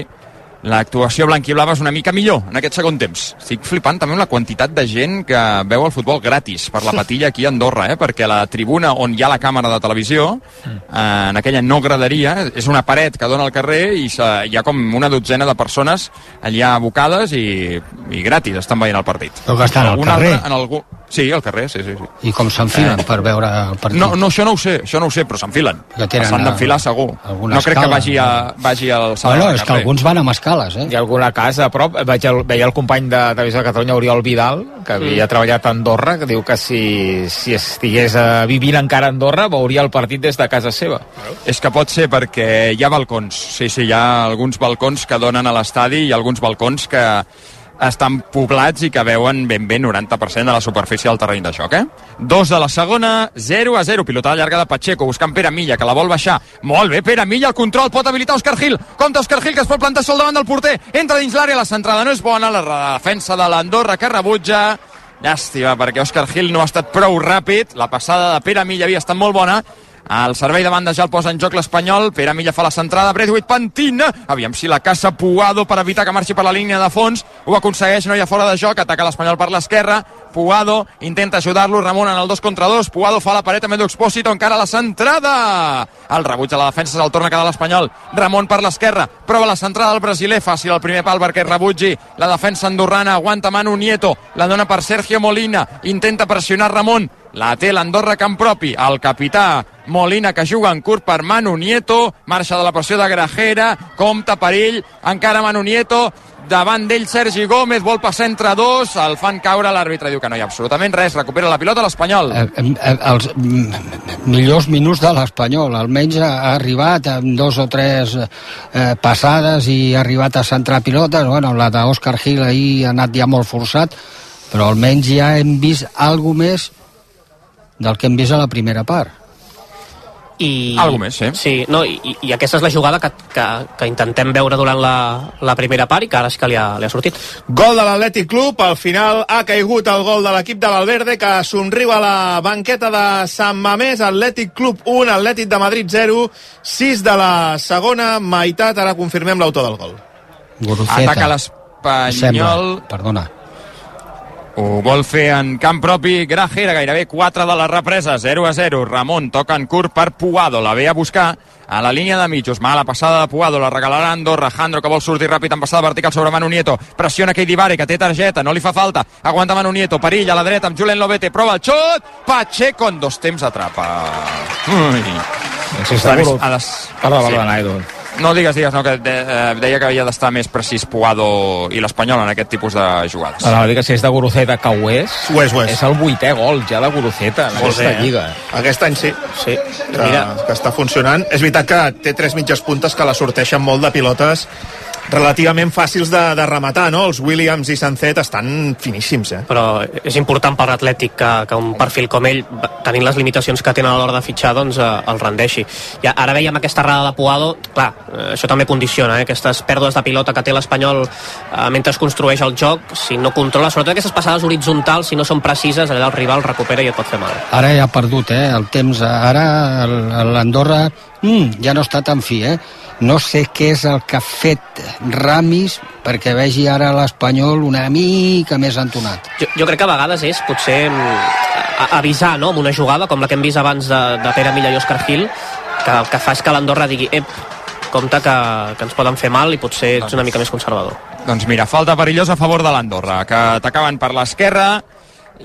Speaker 3: l'actuació blanquiblava és una mica millor en aquest segon temps. Estic flipant també amb la quantitat de gent que veu el futbol gratis per la patilla aquí a Andorra, eh? perquè la tribuna on hi ha la càmera de televisió, eh, en aquella no graderia, és una paret que dona al carrer i se- hi ha com una dotzena de persones allà abocades i, i gratis estan veient el partit.
Speaker 4: Però que estan al carrer.
Speaker 3: Altre, en algú... Sí, al carrer, sí, sí. sí.
Speaker 4: i com s'enfilen
Speaker 3: Eh.
Speaker 4: per veure el partit
Speaker 3: No, no, això no ho sé, això no ho sé, però s'enfilen.
Speaker 4: Que
Speaker 3: S'han d'enfilar
Speaker 4: eh,
Speaker 3: segur. No crec que
Speaker 4: escala.
Speaker 3: vagi, a, vagi al salt
Speaker 4: bueno, és que alguns van amb escales eh?
Speaker 2: Hi ha alguna casa a prop, veig el, veia el company de Televisió de Catalunya, Oriol Vidal, que havia
Speaker 5: Mm.
Speaker 2: treballat a Andorra, que diu que si, si estigués eh, vivint encara a Andorra veuria el partit des de casa seva.
Speaker 3: És que pot ser perquè hi ha balcons. Sí, sí, hi ha alguns balcons que donen a l'estadi i alguns balcons que estan poblats i que veuen ben bé 90% de la superfície del terreny de joc, eh? Dos de la segona, 0 a 0. Pilotada llarga de Pacheco, buscant Pere Milla, que la vol baixar. Molt bé, Pere Milla, el control, pot habilitar Òscar Gil. Compte Òscar Gil, que es pot plantar sol davant del porter. Entra dins l'àrea, la centrada no és bona, la defensa de l'Andorra que rebutja. Llàstima, perquè Òscar Gil no ha estat prou ràpid. La passada de Pere Milla havia estat molt bona. El servei de banda ja el posa en joc l'Espanyol. Pere Milla fa la centrada. Bredwit pentina. Aviam si la caça Puado per evitar que marxi per la línia de fons. Ho aconsegueix, no hi ha fora de joc. Ataca l'Espanyol per l'esquerra. Puado intenta ajudar-lo. Ramon en el 2 contra 2. Puado fa la paret amb Edu Expósito. Encara la centrada. El rebuig de la defensa se'l torna a quedar l'Espanyol. Ramon per l'esquerra. Prova la centrada del brasiler. Fàcil el primer pal perquè rebutgi. La defensa andorrana aguanta Manu Nieto. La dona per Sergio Molina. Intenta pressionar Ramon. La té l'Andorra camp propi. El capità Molina que juga en curt per Manu Nieto. Marxa de la pressió de Grajera. Compta perill. Encara Manu Nieto davant d'ell Sergi Gómez, vol passar entre dos, el fan caure, l'àrbitre diu que no hi ha absolutament res, recupera la pilota l'Espanyol.
Speaker 4: Eh, eh, els mm, millors minuts de l'Espanyol, almenys ha arribat amb dos o tres eh, passades i ha arribat a centrar pilotes, bueno, la d'Òscar Gil ahir ha anat ja molt forçat, però almenys ja hem vist alguna més del que hem vist a la primera part.
Speaker 5: i...
Speaker 3: Algo més, sí.
Speaker 5: Sí, no, i, i aquesta és la jugada que, que, que intentem veure durant la, la primera part i que ara és que li ha, li ha sortit.
Speaker 1: Gol de l'Atlètic Club, al final ha caigut el gol de l'equip de Valverde que somriu a la banqueta de Sant Mamés, Atlètic Club 1, Atlètic de Madrid 0, 6 de la segona meitat, ara confirmem l'autor del gol.
Speaker 4: Guruceta.
Speaker 3: Ataca l'Espanyol.
Speaker 4: Perdona.
Speaker 3: Ho vol fer en camp propi Grajera, gairebé 4 de la represa, 0 a 0. Ramon toca en curt per Puado, la ve a buscar a la línia de mitjos. Mala passada de Puado, la regalarà Andorra. Jandro que vol sortir ràpid en passada vertical sobre Manu Nieto. Pressiona Keidi Vare, que té targeta, no li fa falta. Aguanta Manu Nieto, perill a la dreta amb Julen Lobete, prova el xut. Pacheco en dos temps atrapa. Ui.
Speaker 2: Sí, està gol.
Speaker 3: ha de-
Speaker 2: Perdó,
Speaker 3: sí.
Speaker 2: Edu.
Speaker 3: No digues, digues, no, que de, eh, deia que havia d'estar més precís Puado i l'Espanyol en aquest tipus de jugades.
Speaker 2: No, no, dic que si és de Guruceta que ho és,
Speaker 1: Ho és, ho és.
Speaker 2: és el vuitè gol ja de Guruceta en
Speaker 1: Molt
Speaker 2: aquesta
Speaker 1: bé, eh?
Speaker 2: lliga.
Speaker 1: Aquest any sí.
Speaker 5: Sí,
Speaker 1: que,
Speaker 5: mira,
Speaker 1: que està funcionant. És veritat que té tres mitges puntes que la sorteixen molt de pilotes relativament fàcils de, de rematar, no? Els Williams i Sancet estan finíssims, eh?
Speaker 5: però és important per l'Atlètic que, que un perfil com ell, tenint les limitacions que tenen a l'hora de fitxar, doncs eh, el rendeixi. I ara veiem aquesta errada de Puado, clar, eh, això també condiciona, eh, aquestes pèrdues de pilota que té l'Espanyol eh, mentre es construeix el joc, si no controla, sobretot aquestes passades horitzontals, si no són precises, allà el rival recupera i et pot fer mal.
Speaker 4: Ara ja ha perdut, eh, el temps. Ara l'Andorra mm, ja no està tan fi, eh? No sé què és el que ha fet Ramis perquè vegi ara l'Espanyol una mica més entonat.
Speaker 5: Jo, jo crec que a vegades és potser mm, a- avisar no? amb una jugada com la que hem vist abans de, de Pere Milla i Òscar Gil que el que fa és que l'Andorra digui ep, compte que, que ens poden fer mal i potser ets una mica més conservador.
Speaker 3: Doncs mira, falta perillosa a favor de l'Andorra, que atacaven per l'esquerra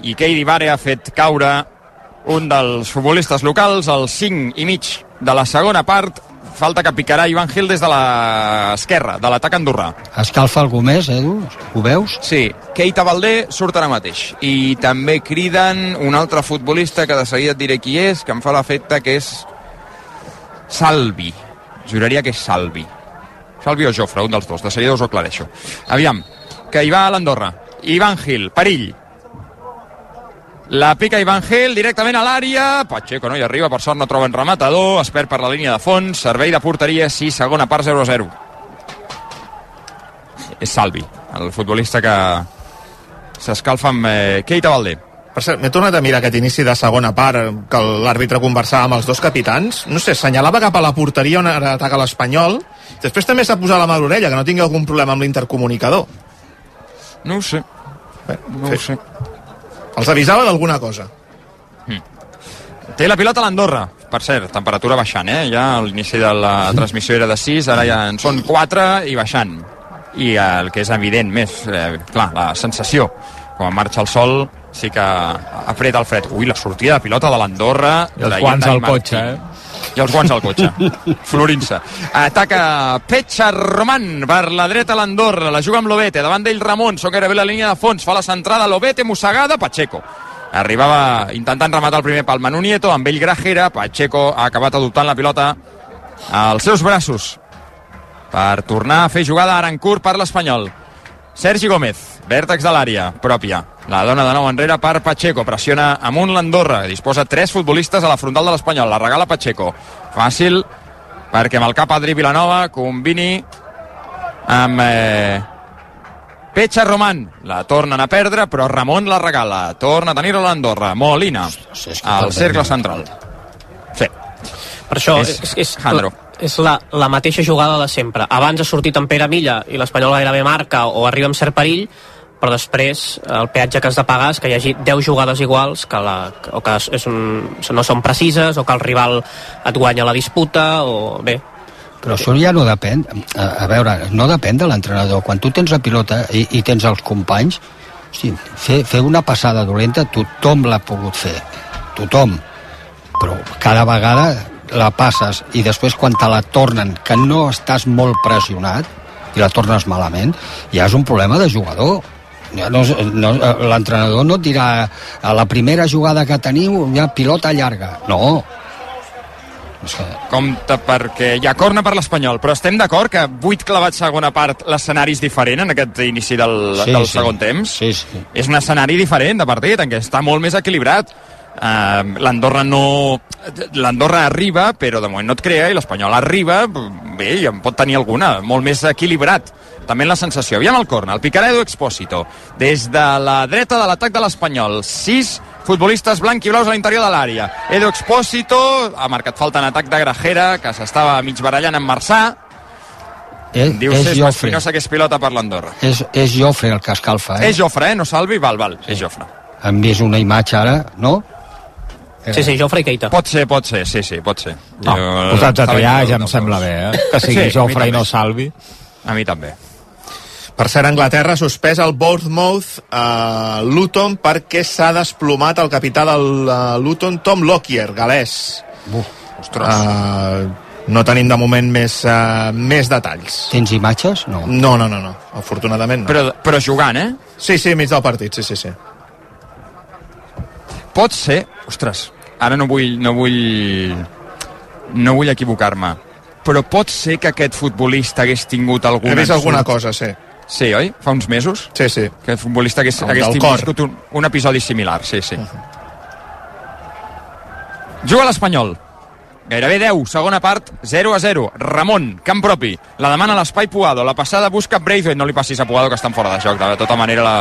Speaker 3: i Keidi Vare ha fet caure un dels futbolistes locals al 5 i mig de la segona part. Falta que picarà Ivan Gil des de l'esquerra, de l'atac andorrà.
Speaker 4: Escalfa algú més, Edu? Ho veus?
Speaker 3: Sí, Keita Valdé surt ara mateix. I també criden un altre futbolista que de seguida et diré qui és, que em fa l'efecte que és Salvi. Juraria que és Salvi. Salvi o Jofre, un dels dos. De seguida us ho aclareixo. Aviam, que hi va a l'Andorra. Ivan Gil, perill. La pica Ivan Gil directament a l'àrea. Pacheco no hi arriba, per sort no troben rematador. Es perd per la línia de fons. Servei de porteria, sí, segona part 0-0. És Salvi, el futbolista que s'escalfa amb eh, Keita Valdé.
Speaker 1: Per cert, m'he tornat a mirar aquest inici de segona part que l'àrbitre conversava amb els dos capitans. No sé, senyalava cap a la porteria on ataca l'Espanyol. Després també s'ha posat la mà a l'orella, que no tingui algun problema amb l'intercomunicador.
Speaker 3: No ho sé.
Speaker 1: Bé,
Speaker 3: No ho sé.
Speaker 1: Els avisava d'alguna cosa.
Speaker 3: Té la pilota a l'Andorra. Per cert, temperatura baixant, eh? Ja a l'inici de la transmissió era de 6, ara ja en són 4 i baixant. I el que és evident més, eh, clar, la sensació, quan marxa el sol, sí que apreta el fred. Ui, la sortida de pilota de l'Andorra.
Speaker 2: I els guants al
Speaker 3: Martí.
Speaker 2: cotxe, eh?
Speaker 3: I els guants al cotxe. Florint-se. Ataca Pecha Roman per la dreta l'Andorra. La juga amb Lobete. Davant d'ell Ramon. Són gairebé la línia de fons. Fa la centrada. Lobete, mossegada. Pacheco. Arribava intentant rematar el primer pal Manu Nieto. Amb ell Grajera. Pacheco ha acabat adoptant la pilota als seus braços per tornar a fer jugada ara en curt per l'Espanyol. Sergi Gómez, vèrtex de l'àrea, pròpia. La dona de nou enrere per Pacheco, pressiona amunt l'Andorra, disposa tres futbolistes a la frontal de l'Espanyol, la regala Pacheco. Fàcil, perquè amb el cap Adri Vilanova combini amb eh, Pecha Roman. La tornen a perdre, però Ramon la regala. Torna a tenir-la l'Andorra. Molina, al cercle central. Sí.
Speaker 5: Per això
Speaker 3: És
Speaker 5: és, és,
Speaker 3: Jandro.
Speaker 5: És la, la mateixa jugada de sempre. Abans ha sortit en Pere Milla i l'Espanyol gairebé marca o arriba amb cert perill, però després el peatge que has de pagar és que hi hagi 10 jugades iguals que la, o que és un, no són precises o que el rival et guanya la disputa o bé,
Speaker 4: Però això ja no depèn, a, a veure, no depèn de l'entrenador. Quan tu tens la pilota i, i tens els companys, hosti, fer, fer una passada dolenta tothom l'ha pogut fer, tothom. Però cada vegada la passes i després quan te la tornen, que no estàs molt pressionat i la tornes malament, ja és un problema de jugador. Ja no, no, l'entrenador no et dirà a la primera jugada que teniu ja pilota llarga. No,
Speaker 3: Compte perquè hi ha corna per l'Espanyol, però estem d'acord que 8 clavats segona part l'escenari és diferent en aquest inici del,
Speaker 4: Sí,
Speaker 3: del
Speaker 4: sí.
Speaker 3: segon temps?
Speaker 4: Sí, sí.
Speaker 3: És un escenari diferent de partit, en què està molt més equilibrat. Uh, L'Andorra no... L'Andorra arriba, però de moment no et crea, i l'Espanyol arriba, bé, i en pot tenir alguna, molt més equilibrat. També la sensació. Aviam el corna, el Picaredo Expósito. Des de la dreta de l'atac de l'Espanyol, 6 futbolistes blanc i blaus a l'interior de l'àrea. Edo Expósito ha marcat falta en atac de Grajera, que s'estava mig barallant amb Marçà.
Speaker 4: és,
Speaker 3: Diu
Speaker 4: és
Speaker 3: Cesc
Speaker 4: Jofre.
Speaker 3: Espinosa que és pilota per l'Andorra.
Speaker 4: És, és Jofre el que escalfa, eh?
Speaker 3: És Jofre, eh? No Salvi? Val, val, és Jofre.
Speaker 4: Hem vist una imatge ara, no?
Speaker 5: Sí, sí, Jofre i Keita.
Speaker 3: Pot ser, pot ser, sí, sí, pot ser.
Speaker 2: No, posats a triar ja em sembla bé, eh? Que sigui
Speaker 3: Sí,
Speaker 2: Jofre i no. Salvi.
Speaker 3: A mi també.
Speaker 1: Per cert, Anglaterra suspès el Bournemouth a Luton perquè s'ha desplomat el capità del uh, Luton, Tom Lockyer, galès.
Speaker 4: Buf,
Speaker 3: ostres.
Speaker 1: Uh, no tenim de moment més, uh, més detalls.
Speaker 4: Tens imatges? No.
Speaker 1: No, no, no, no. afortunadament no.
Speaker 3: Però, però jugant, eh?
Speaker 1: Sí, sí, mig del partit, sí, sí, sí.
Speaker 3: Pot ser... Ostres, ara no vull... No vull, no vull equivocar-me. Però pot ser que aquest futbolista hagués tingut algun...
Speaker 1: He vist alguna cosa, sí.
Speaker 3: Sí, oi? Fa uns mesos?
Speaker 1: Sí, sí.
Speaker 3: Que el futbolista hagués,
Speaker 1: El
Speaker 3: hagués tingut un, un episodi similar, sí, sí. Juga l'Espanyol. Gairebé 10, segona part, 0 a 0. Ramon, camp propi. La demana l'espai Puado. La passada busca Braithwaite. No li passis a Puado, que està en fora de joc. De tota manera, la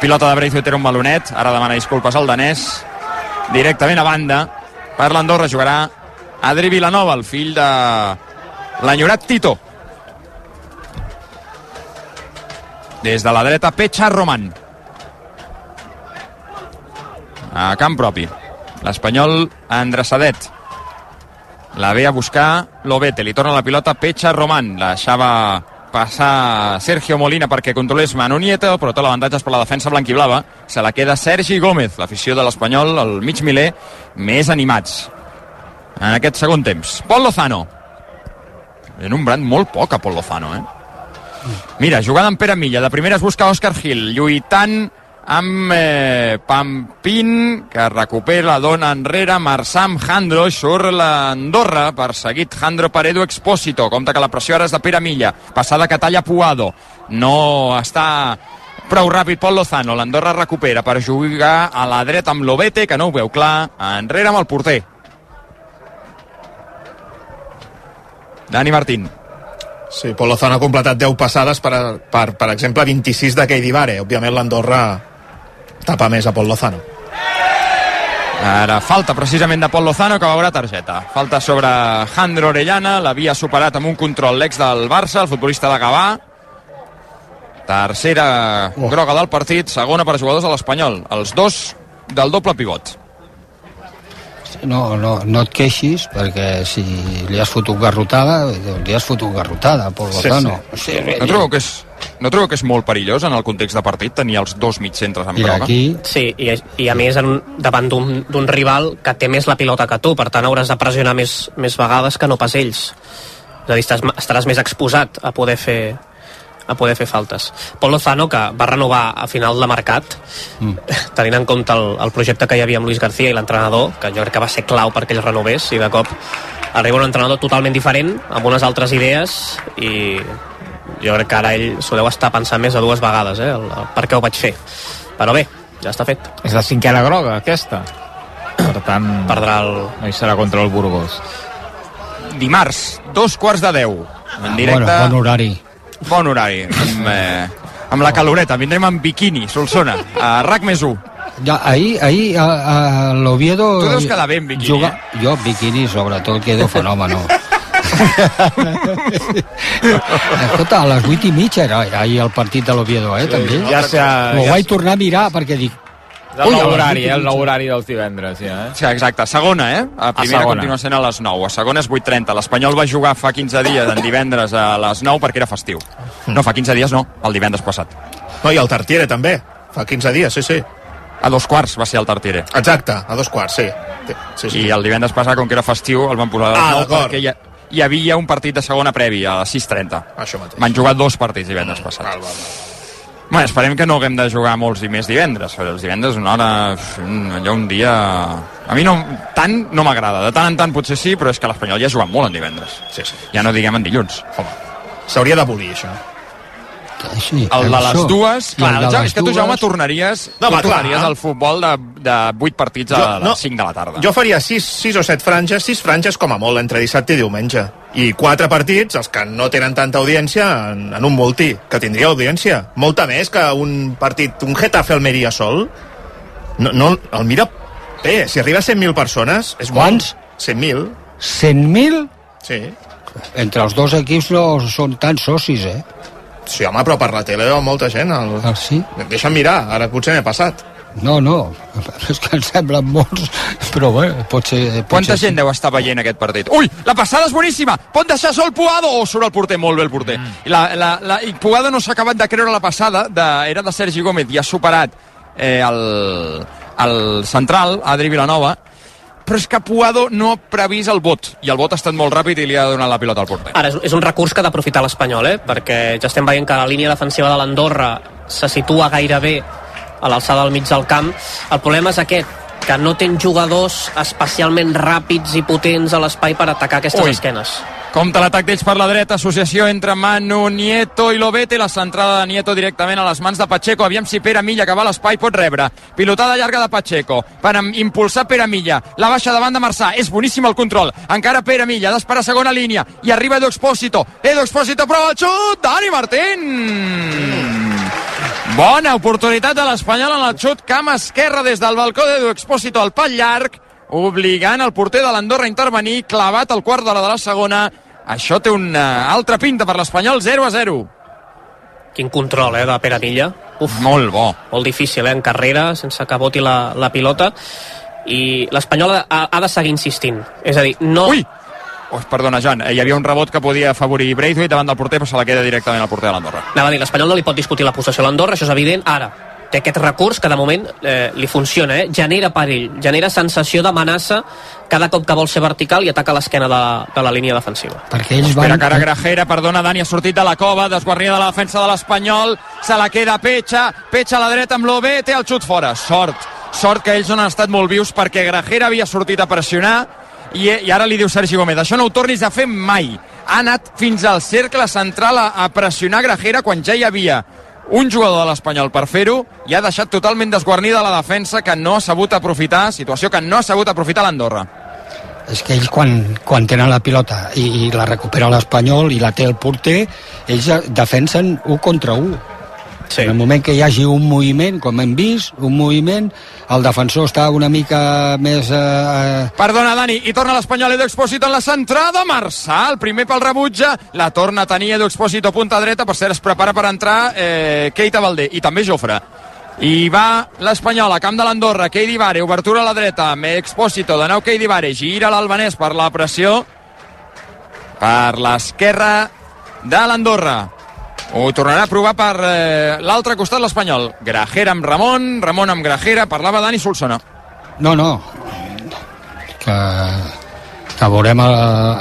Speaker 3: pilota de Braithwaite era un balonet. Ara demana disculpes al danès. Directament a banda. Per l'Andorra jugarà Adri Vilanova, el fill de l'enyorat Tito. Des de la dreta, Pecha Roman. A camp propi. L'Espanyol endreçadet. La ve a buscar Lobete. Li torna la pilota Pecha Roman. La deixava passar Sergio Molina perquè controlés Manu Nieto, però tot l'avantatge és per la defensa blanquiblava. Se la queda Sergi Gómez, l'afició de l'Espanyol, el mig miler, més animats en aquest segon temps. Pol Lozano. Un brand molt poc a Pol Lozano, eh? Mira, jugada amb Pere Milla. De primera es busca Òscar Gil, lluitant amb eh, Pampín, que recupera, la dona enrere, Marçà amb Jandro, surt l'Andorra, perseguit Jandro Paredo Expósito, compte que la pressió ara és de Pere Milla, passada que talla Puado, no està prou ràpid Pol Lozano, l'Andorra recupera per jugar a la dreta amb Lobete, que no ho veu clar, enrere amb el porter. Dani Martín.
Speaker 1: Sí, Pol Lozano ha completat 10 passades per, per, per exemple, 26 de Keidi Vare. Òbviament l'Andorra tapa més a Pol Lozano.
Speaker 3: Ara falta precisament de Pol Lozano que veurà targeta. Falta sobre Jandro Orellana, l'havia superat amb un control l'ex del Barça, el futbolista de Gavà. Tercera oh. groga del partit, segona per jugadors de l'Espanyol. Els dos del doble pivot.
Speaker 4: No, no, no et queixis, perquè si li has fotut garrotada, doncs li has fotut garrotada, Pol Lozano. Sí, sí.
Speaker 3: No trobo que és, no trobo que és molt perillós en el context de partit tenir els dos mitjcentres amb groga?
Speaker 5: Sí, i, i a més en, davant d'un d'un rival que té més la pilota que tu, per tant hauràs de pressionar més, més vegades que no pas ells. És a dir, estàs, estaràs més exposat a poder fer a poder fer faltes. Pol Lozano, que va renovar a final de mercat, mm. tenint en compte el, el projecte que hi havia amb Luis García i l'entrenador, que jo crec que va ser clau perquè ell renovés, i de cop arriba un entrenador totalment diferent, amb unes altres idees, i jo crec que ara ell s'ho deu estar pensant més de dues vegades, eh, el, el per què ho vaig fer. Però bé, ja està fet.
Speaker 2: És la cinquena groga, aquesta. Per tant,
Speaker 5: perdrà el...
Speaker 2: no hi serà contra el Burgos.
Speaker 3: Dimarts, dos quarts de deu. En directe.
Speaker 4: Bon, bon horari.
Speaker 3: Bon horari. Amb, eh, amb la caloreta. Vindrem amb biquini, Solsona. A RAC més 1.
Speaker 4: Ja, ahir, ahir a, a l'Oviedo...
Speaker 3: Tu deus quedar bé en biquini,
Speaker 4: juga... Jo, biquini, sobretot, quedo fenòmeno. Escolta, a les 8 i mitja era ahir el partit de l'Oviedo, eh, també.
Speaker 2: ja s'ha-
Speaker 4: Ho
Speaker 2: ja
Speaker 4: vaig tornar a mirar perquè dic...
Speaker 2: El
Speaker 4: Ui, a
Speaker 2: nou horari, eh? el nou horari dels divendres, ja, eh?
Speaker 3: Sí, exacte. Segona, eh? A primera
Speaker 2: segona.
Speaker 3: continua sent a les 9. A segona és 8.30. L'Espanyol va jugar fa 15 dies, en divendres, a les 9 perquè era festiu. No, fa 15 dies no, el divendres passat.
Speaker 1: No, i el Tartiere també, fa 15 dies, sí, sí.
Speaker 3: A dos quarts va ser el Tartiere.
Speaker 1: Exacte, a dos quarts, sí. sí, sí.
Speaker 3: I el divendres passat, com que era festiu, el van posar a les
Speaker 1: Ah,
Speaker 3: 9
Speaker 1: d'acord.
Speaker 3: perquè hi, ha, hi havia un partit de segona previ a les 6.30.
Speaker 1: Això mateix.
Speaker 3: Van jugar dos partits divendres passat.
Speaker 1: Val, val,
Speaker 3: Bueno, esperem que no haguem de jugar molts i més divendres, perquè els divendres una hora, un- allò un dia... A mi no, tant no m'agrada, de tant en tant potser sí, però és que l'Espanyol ja ha jugat molt en divendres.
Speaker 1: Sí, sí.
Speaker 3: Ja no diguem en dilluns.
Speaker 1: S'hauria d'abolir, això.
Speaker 4: Sí,
Speaker 3: El de les dues, clar,
Speaker 4: el de
Speaker 3: el Jaume,
Speaker 4: les
Speaker 3: és que tu,
Speaker 4: dues-
Speaker 3: Jaume, tornaries,
Speaker 1: No,
Speaker 3: tu tornaries al futbol de, de 8 partits a
Speaker 1: Jo- no.
Speaker 3: les 5 de la tarda.
Speaker 1: Jo faria 6, 6 o 7 franges, 6 franges com a molt, entre dissabte i diumenge. I 4 partits, els que no tenen tanta audiència, en, en un multi, que tindria audiència. Molta més que un partit, un Getafe Almeria sol. No, no, el mira bé, si arriba a 100.000 persones, és
Speaker 4: Quants?
Speaker 1: molt. 100.000,
Speaker 4: 100.000?
Speaker 1: sí.
Speaker 4: Entre els dos equips no són tan socis, eh?
Speaker 1: Sí, home, però per la tele veu molta gent. El...
Speaker 4: Ah, sí?
Speaker 1: Deixa'm mirar, ara potser m'he passat.
Speaker 4: No, no, és que em semblen molts, però bé, pot ser... Pot
Speaker 3: Quanta
Speaker 4: ser
Speaker 3: gent deu estar veient aquest partit? Ui, la passada és boníssima! Pot deixar sol Puado o surt el porter? Molt bé el porter. Mm. I, la, la, la, I Puado no s'ha acabat de creure la passada, de, era de Sergi Gómez i ha superat eh, el, el central, Adri Vilanova, però és que Puado no ha previst el vot, i el vot ha estat molt ràpid i li ha donat la pilota al porter.
Speaker 5: Ara, és, un recurs que ha d'aprofitar l'Espanyol, eh? perquè ja estem veient que la línia defensiva de l'Andorra se situa gairebé a l'alçada del mig del camp. El problema és aquest, que no tenen jugadors especialment ràpids i potents a l'espai per atacar aquestes
Speaker 3: Ui.
Speaker 5: esquenes.
Speaker 3: Compte l'atac d'ells per la dreta, associació entre Manu, Nieto i Lobete, la centrada de Nieto directament a les mans de Pacheco, aviam si Pere Milla que va a l'espai pot rebre, pilotada llarga de Pacheco, per impulsar Pere Milla, la baixa davant de Marçà, és boníssim el control, encara Pere Milla, d'esperar segona línia, i arriba Edu Expósito, Edu Expósito prova el xut, Dani Martín! Bona oportunitat de l'Espanyol en el xut camp esquerre des del balcó d'Edu Expósito al pal llarg, obligant el porter de l'Andorra a intervenir, clavat al quart d'hora de la segona. Això té una altra pinta per l'Espanyol, 0 a 0.
Speaker 5: Quin control, eh, de Pere Milla.
Speaker 3: Uf, molt bo.
Speaker 5: Molt difícil, eh, en carrera, sense que boti la, la pilota. I l'Espanyol ha, ha de seguir insistint. És a dir, no...
Speaker 3: Ui! Oh, perdona, Joan, eh, hi havia un rebot que podia afavorir Braithwaite davant del porter, però se la queda directament al porter de l'Andorra.
Speaker 5: Anava a dir, l'Espanyol no li pot discutir la possessió a l'Andorra, això és evident. Ara, té aquest recurs que de moment eh, li funciona, eh? genera perill, genera sensació d'amenaça cada cop que vol ser vertical i ataca l'esquena de, de la línia defensiva.
Speaker 4: Perquè ells
Speaker 3: Espera
Speaker 4: van...
Speaker 3: que ara Grajera, perdona, Dani ha sortit de la cova, desguarnida de la defensa de l'Espanyol, se la queda Petxa, Petxa a la dreta amb l'OB, té el xut fora. Sort, sort que ells no han estat molt vius perquè Grajera havia sortit a pressionar i, i ara li diu Sergi Gómez, això no ho tornis a fer mai. Ha anat fins al cercle central a, a pressionar Grajera quan ja hi havia un jugador de l'Espanyol per fer-ho i ha deixat totalment desguarnida la defensa que no ha sabut aprofitar, situació que no ha sabut aprofitar l'Andorra.
Speaker 4: És que ells quan, quan tenen la pilota i, i la recupera l'Espanyol i la té el porter, ells defensen un contra un.
Speaker 5: Sí.
Speaker 4: En el moment que hi hagi un moviment, com hem vist, un moviment, el defensor està una mica més... Eh,
Speaker 3: Perdona, Dani, i torna l'Espanyol Edu Expósito en la centrada, Marçà, el primer pel rebutja, la torna a tenir Edu Expósito punta dreta, per cert, es prepara per entrar eh, Keita Valdé, i també Jofre. I va l'Espanyol a camp de l'Andorra, Keidi Vare, obertura a la dreta, amb Expósito, de nou Keidi Vare, gira l'Albanès per la pressió, per l'esquerra de l'Andorra. Ho tornarà a provar per eh, l'altre costat l'Espanyol. Grajera amb Ramon, Ramon amb Grajera, parlava Dani Solsona.
Speaker 4: no, no, que, que veurem el,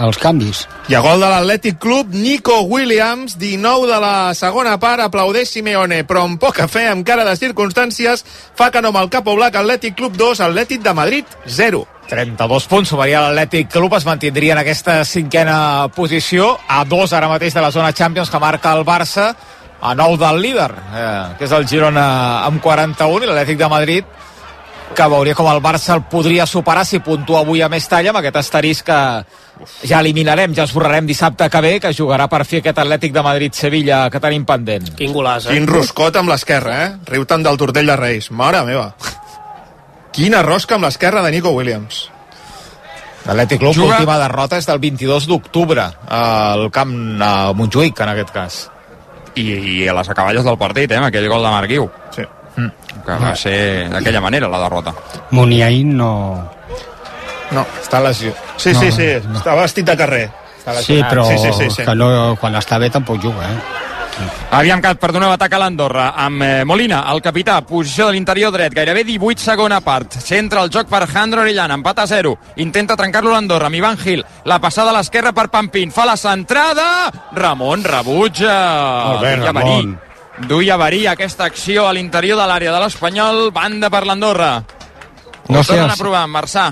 Speaker 4: els canvis.
Speaker 1: I a gol de l'Atlètic Club, Nico Williams, 19 de la segona part, aplaudeix Simeone, però amb poca fe, amb cara de circumstàncies, fa que no amb el Capo Black, Atlètic Club 2, Atlètic de Madrid 0.
Speaker 2: 32 punts, sumaria l'Atlètic Club, es mantindria en aquesta cinquena posició, a dos ara mateix de la zona Champions que marca el Barça, a 9 del líder, eh, que és el Girona amb 41, i l'Atlètic de Madrid que veuria com el Barça el podria superar si puntua avui a més talla amb aquest asterisc que ja eliminarem, ja esborrarem dissabte que ve, que jugarà per fi aquest Atlètic de Madrid-Sevilla que tenim pendent.
Speaker 5: Quin golaç, eh?
Speaker 1: Quin roscot amb l'esquerra, eh? Riu tant del tortell de Reis. Mare meva. Quina rosca amb l'esquerra de Nico Williams.
Speaker 2: L'Atlètic Club,
Speaker 1: Juga-
Speaker 2: l'última derrota és del 22 d'octubre al camp a Montjuïc, en aquest cas.
Speaker 3: I, I a les acaballes del partit, eh, amb aquell gol de Marc Guiu.
Speaker 1: Sí.
Speaker 3: Que va ser d'aquella manera, la derrota.
Speaker 4: Muniain no...
Speaker 1: No, està lesió. Sí,
Speaker 4: No,
Speaker 1: sí, sí, està vestit de carrer. Està
Speaker 4: Sí, però
Speaker 1: Sí, sí, sí, sí.
Speaker 4: que no, quan està bé tampoc juga, eh?
Speaker 3: Aviam que per donar atac a l'Andorra amb eh, Molina, el capità, posició de l'interior dret, gairebé 18 segona part. Centra el joc per Jandro Orellana, empat a 0. Intenta trencar-lo l'Andorra amb Ivan Gil. La passada a l'esquerra per Pampín. Fa la centrada. Ramon rebutja.
Speaker 4: Molt bé,
Speaker 3: Duia
Speaker 4: Ramon.
Speaker 3: Duia Barí aquesta acció a l'interior de l'àrea de l'Espanyol. Banda per l'Andorra.
Speaker 4: No sé,
Speaker 3: tornen a provar, Marçà.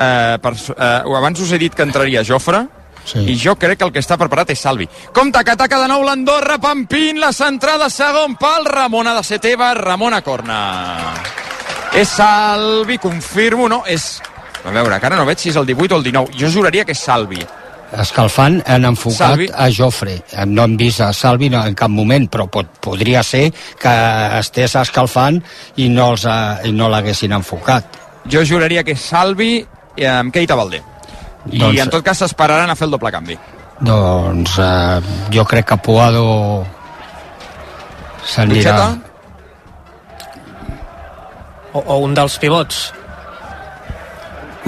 Speaker 3: Eh, per, eh, abans us he dit que entraria Jofre,
Speaker 4: Sí.
Speaker 3: i jo crec que el que està preparat és Salvi. Compte que ataca de nou l'Andorra, Pampín, la centrada, segon pal, Ramon ha de ser teva, Ramon a corna. És Salvi, confirmo, no? És... A veure, encara no veig si és el 18 o el 19. Jo juraria que és Salvi.
Speaker 4: Escalfant han enfocat
Speaker 3: Salvi.
Speaker 4: a Jofre. No hem vist a Salvi no, en cap moment, però pot, podria ser que estés escalfant i no els i no l'haguessin enfocat.
Speaker 3: Jo juraria que és Salvi eh, amb Keita Valdé. I
Speaker 4: Doncs-
Speaker 3: en tot cas s'esperaran a fer el doble canvi.
Speaker 4: Doncs eh, jo crec que Puado s'anirà...
Speaker 5: O, o un dels pivots.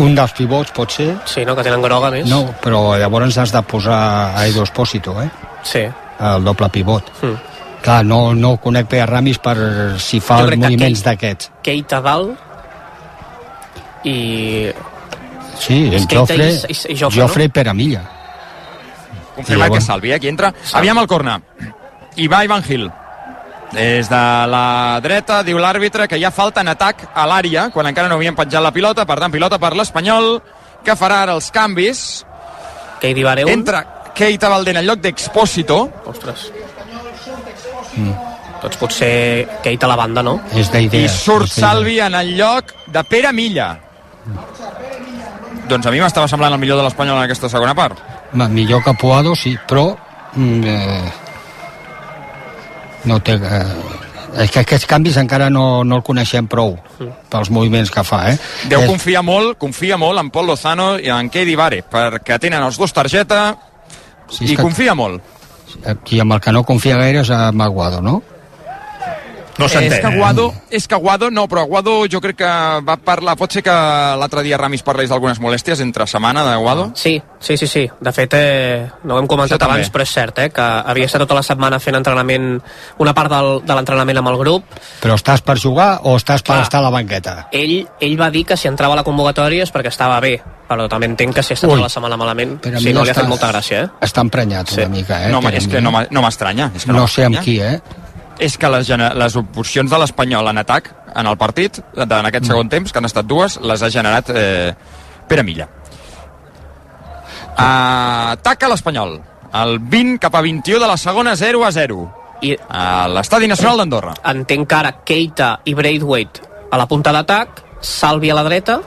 Speaker 4: Un dels pivots pot ser?
Speaker 5: Sí, no? Que tenen groga més.
Speaker 4: No, però llavors has de posar a Edo Espósito, eh?
Speaker 5: Sí.
Speaker 4: El doble pivot.
Speaker 5: Mm.
Speaker 4: Clar, no, no conec bé a Ramis per si fa els moviments d'aquests.
Speaker 5: Keita dalt i...
Speaker 4: Sí, en
Speaker 5: Keita
Speaker 4: Jofre,
Speaker 5: i- i- i Jofre,
Speaker 4: Jofre
Speaker 5: no?
Speaker 4: i Peramilla.
Speaker 3: Confirma
Speaker 4: I
Speaker 3: que
Speaker 4: llavors-
Speaker 3: és Salvi, eh, qui entra. Aviam el corna. I va Ivan Gil. Des de la dreta, diu l'àrbitre, que hi ha falta en atac a l'àrea, quan encara no havien penjat la pilota, per tant, pilota per l'Espanyol, que farà ara els canvis.
Speaker 5: Keidi Bareu.
Speaker 3: Entra Keita Valdén en lloc d'Expósito.
Speaker 5: Ostres. Doncs potser Keita a la banda, no?
Speaker 4: És
Speaker 3: I
Speaker 4: d'idea.
Speaker 3: surt Salvi en el lloc de Pere Milla. Doncs a mi m'estava semblant el millor de l'Espanyol en aquesta segona part.
Speaker 4: Ma, millor que Puado, sí, però... Mm, eh, no té... Eh, és que aquests canvis encara no, no el coneixem prou pels moviments que fa, eh?
Speaker 3: Deu
Speaker 4: És-
Speaker 3: confia molt, confia molt en Pol Lozano i en Kedi Vare, perquè tenen els dos targeta
Speaker 4: Sí,
Speaker 3: i
Speaker 4: que-
Speaker 3: confia molt.
Speaker 4: I amb el que no confia gaire és amb Aguado, no?
Speaker 1: No
Speaker 3: és que Aguado, és que Aguado, no, però Aguado jo crec que va parlar, pot ser que l'altre dia Ramis parlés d'algunes molèsties entre setmana d'Aguado?
Speaker 5: Sí, sí, sí, sí. De fet, eh, no ho hem comentat
Speaker 3: Això també.
Speaker 5: abans, però és cert, eh, que havia estat tota la setmana fent entrenament, una part del, de l'entrenament amb el grup.
Speaker 4: Però estàs per jugar o estàs per
Speaker 5: Clar.
Speaker 4: estar a la banqueta?
Speaker 5: Ell, ell va dir que si entrava a la convocatòria és perquè estava bé, però també entenc que si està
Speaker 4: Ui.
Speaker 5: tota la setmana malament,
Speaker 4: Per a
Speaker 5: sí,
Speaker 4: mi
Speaker 5: no li ha fet molta gràcia, eh?
Speaker 4: Està emprenyat una mica, eh?
Speaker 3: no,
Speaker 4: per a
Speaker 3: és que
Speaker 4: eh?
Speaker 3: no no m'estranya. és que
Speaker 4: No sé amb qui, eh?
Speaker 3: És que les, les opcions de l'Espanyol en atac, en el partit, en aquest segon temps, que han estat dues, les ha generat eh, Pere Milla. Ataca l'Espanyol. El 20 cap a 21 de la segona, 0 a 0.
Speaker 5: I
Speaker 3: a l'Estadi Nacional d'Andorra.
Speaker 5: Entenc que ara Keita i Braithwaite a la punta d'atac, Salvi a la dreta,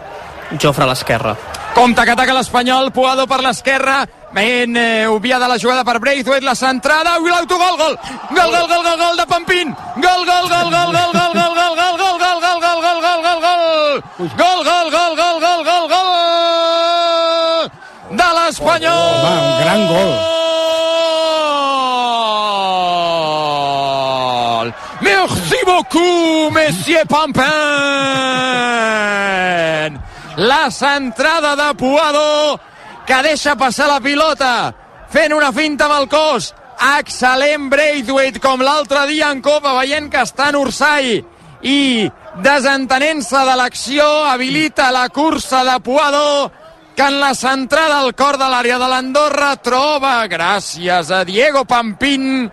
Speaker 5: Jofre a l'esquerra.
Speaker 3: Compte que ataca l'Espanyol, Puado per l'esquerra, ben eh, obviada la jugada per Braithwaite, la centrada, i l'autogol, gol! Gol, gol, gol, gol, gol de Pampín! Gol, gol, gol, gol, gol, gol, gol, gol, gol, gol, gol, gol, gol, gol, gol, gol, gol! Gol, gol, gol, gol, gol, gol, gol! De l'Espanyol!
Speaker 4: Home, un gran gol.
Speaker 3: Merci beaucoup, monsieur Pampin! La centrada de Puado, que deixa passar la pilota, fent una finta amb el cos. Excel·lent Braithwaite, com l'altre dia en Copa, veient que està en Ursai i desentenent-se de l'acció, habilita la cursa de Puado, que en la centrada al cor de l'àrea de l'Andorra troba, gràcies a Diego Pampín,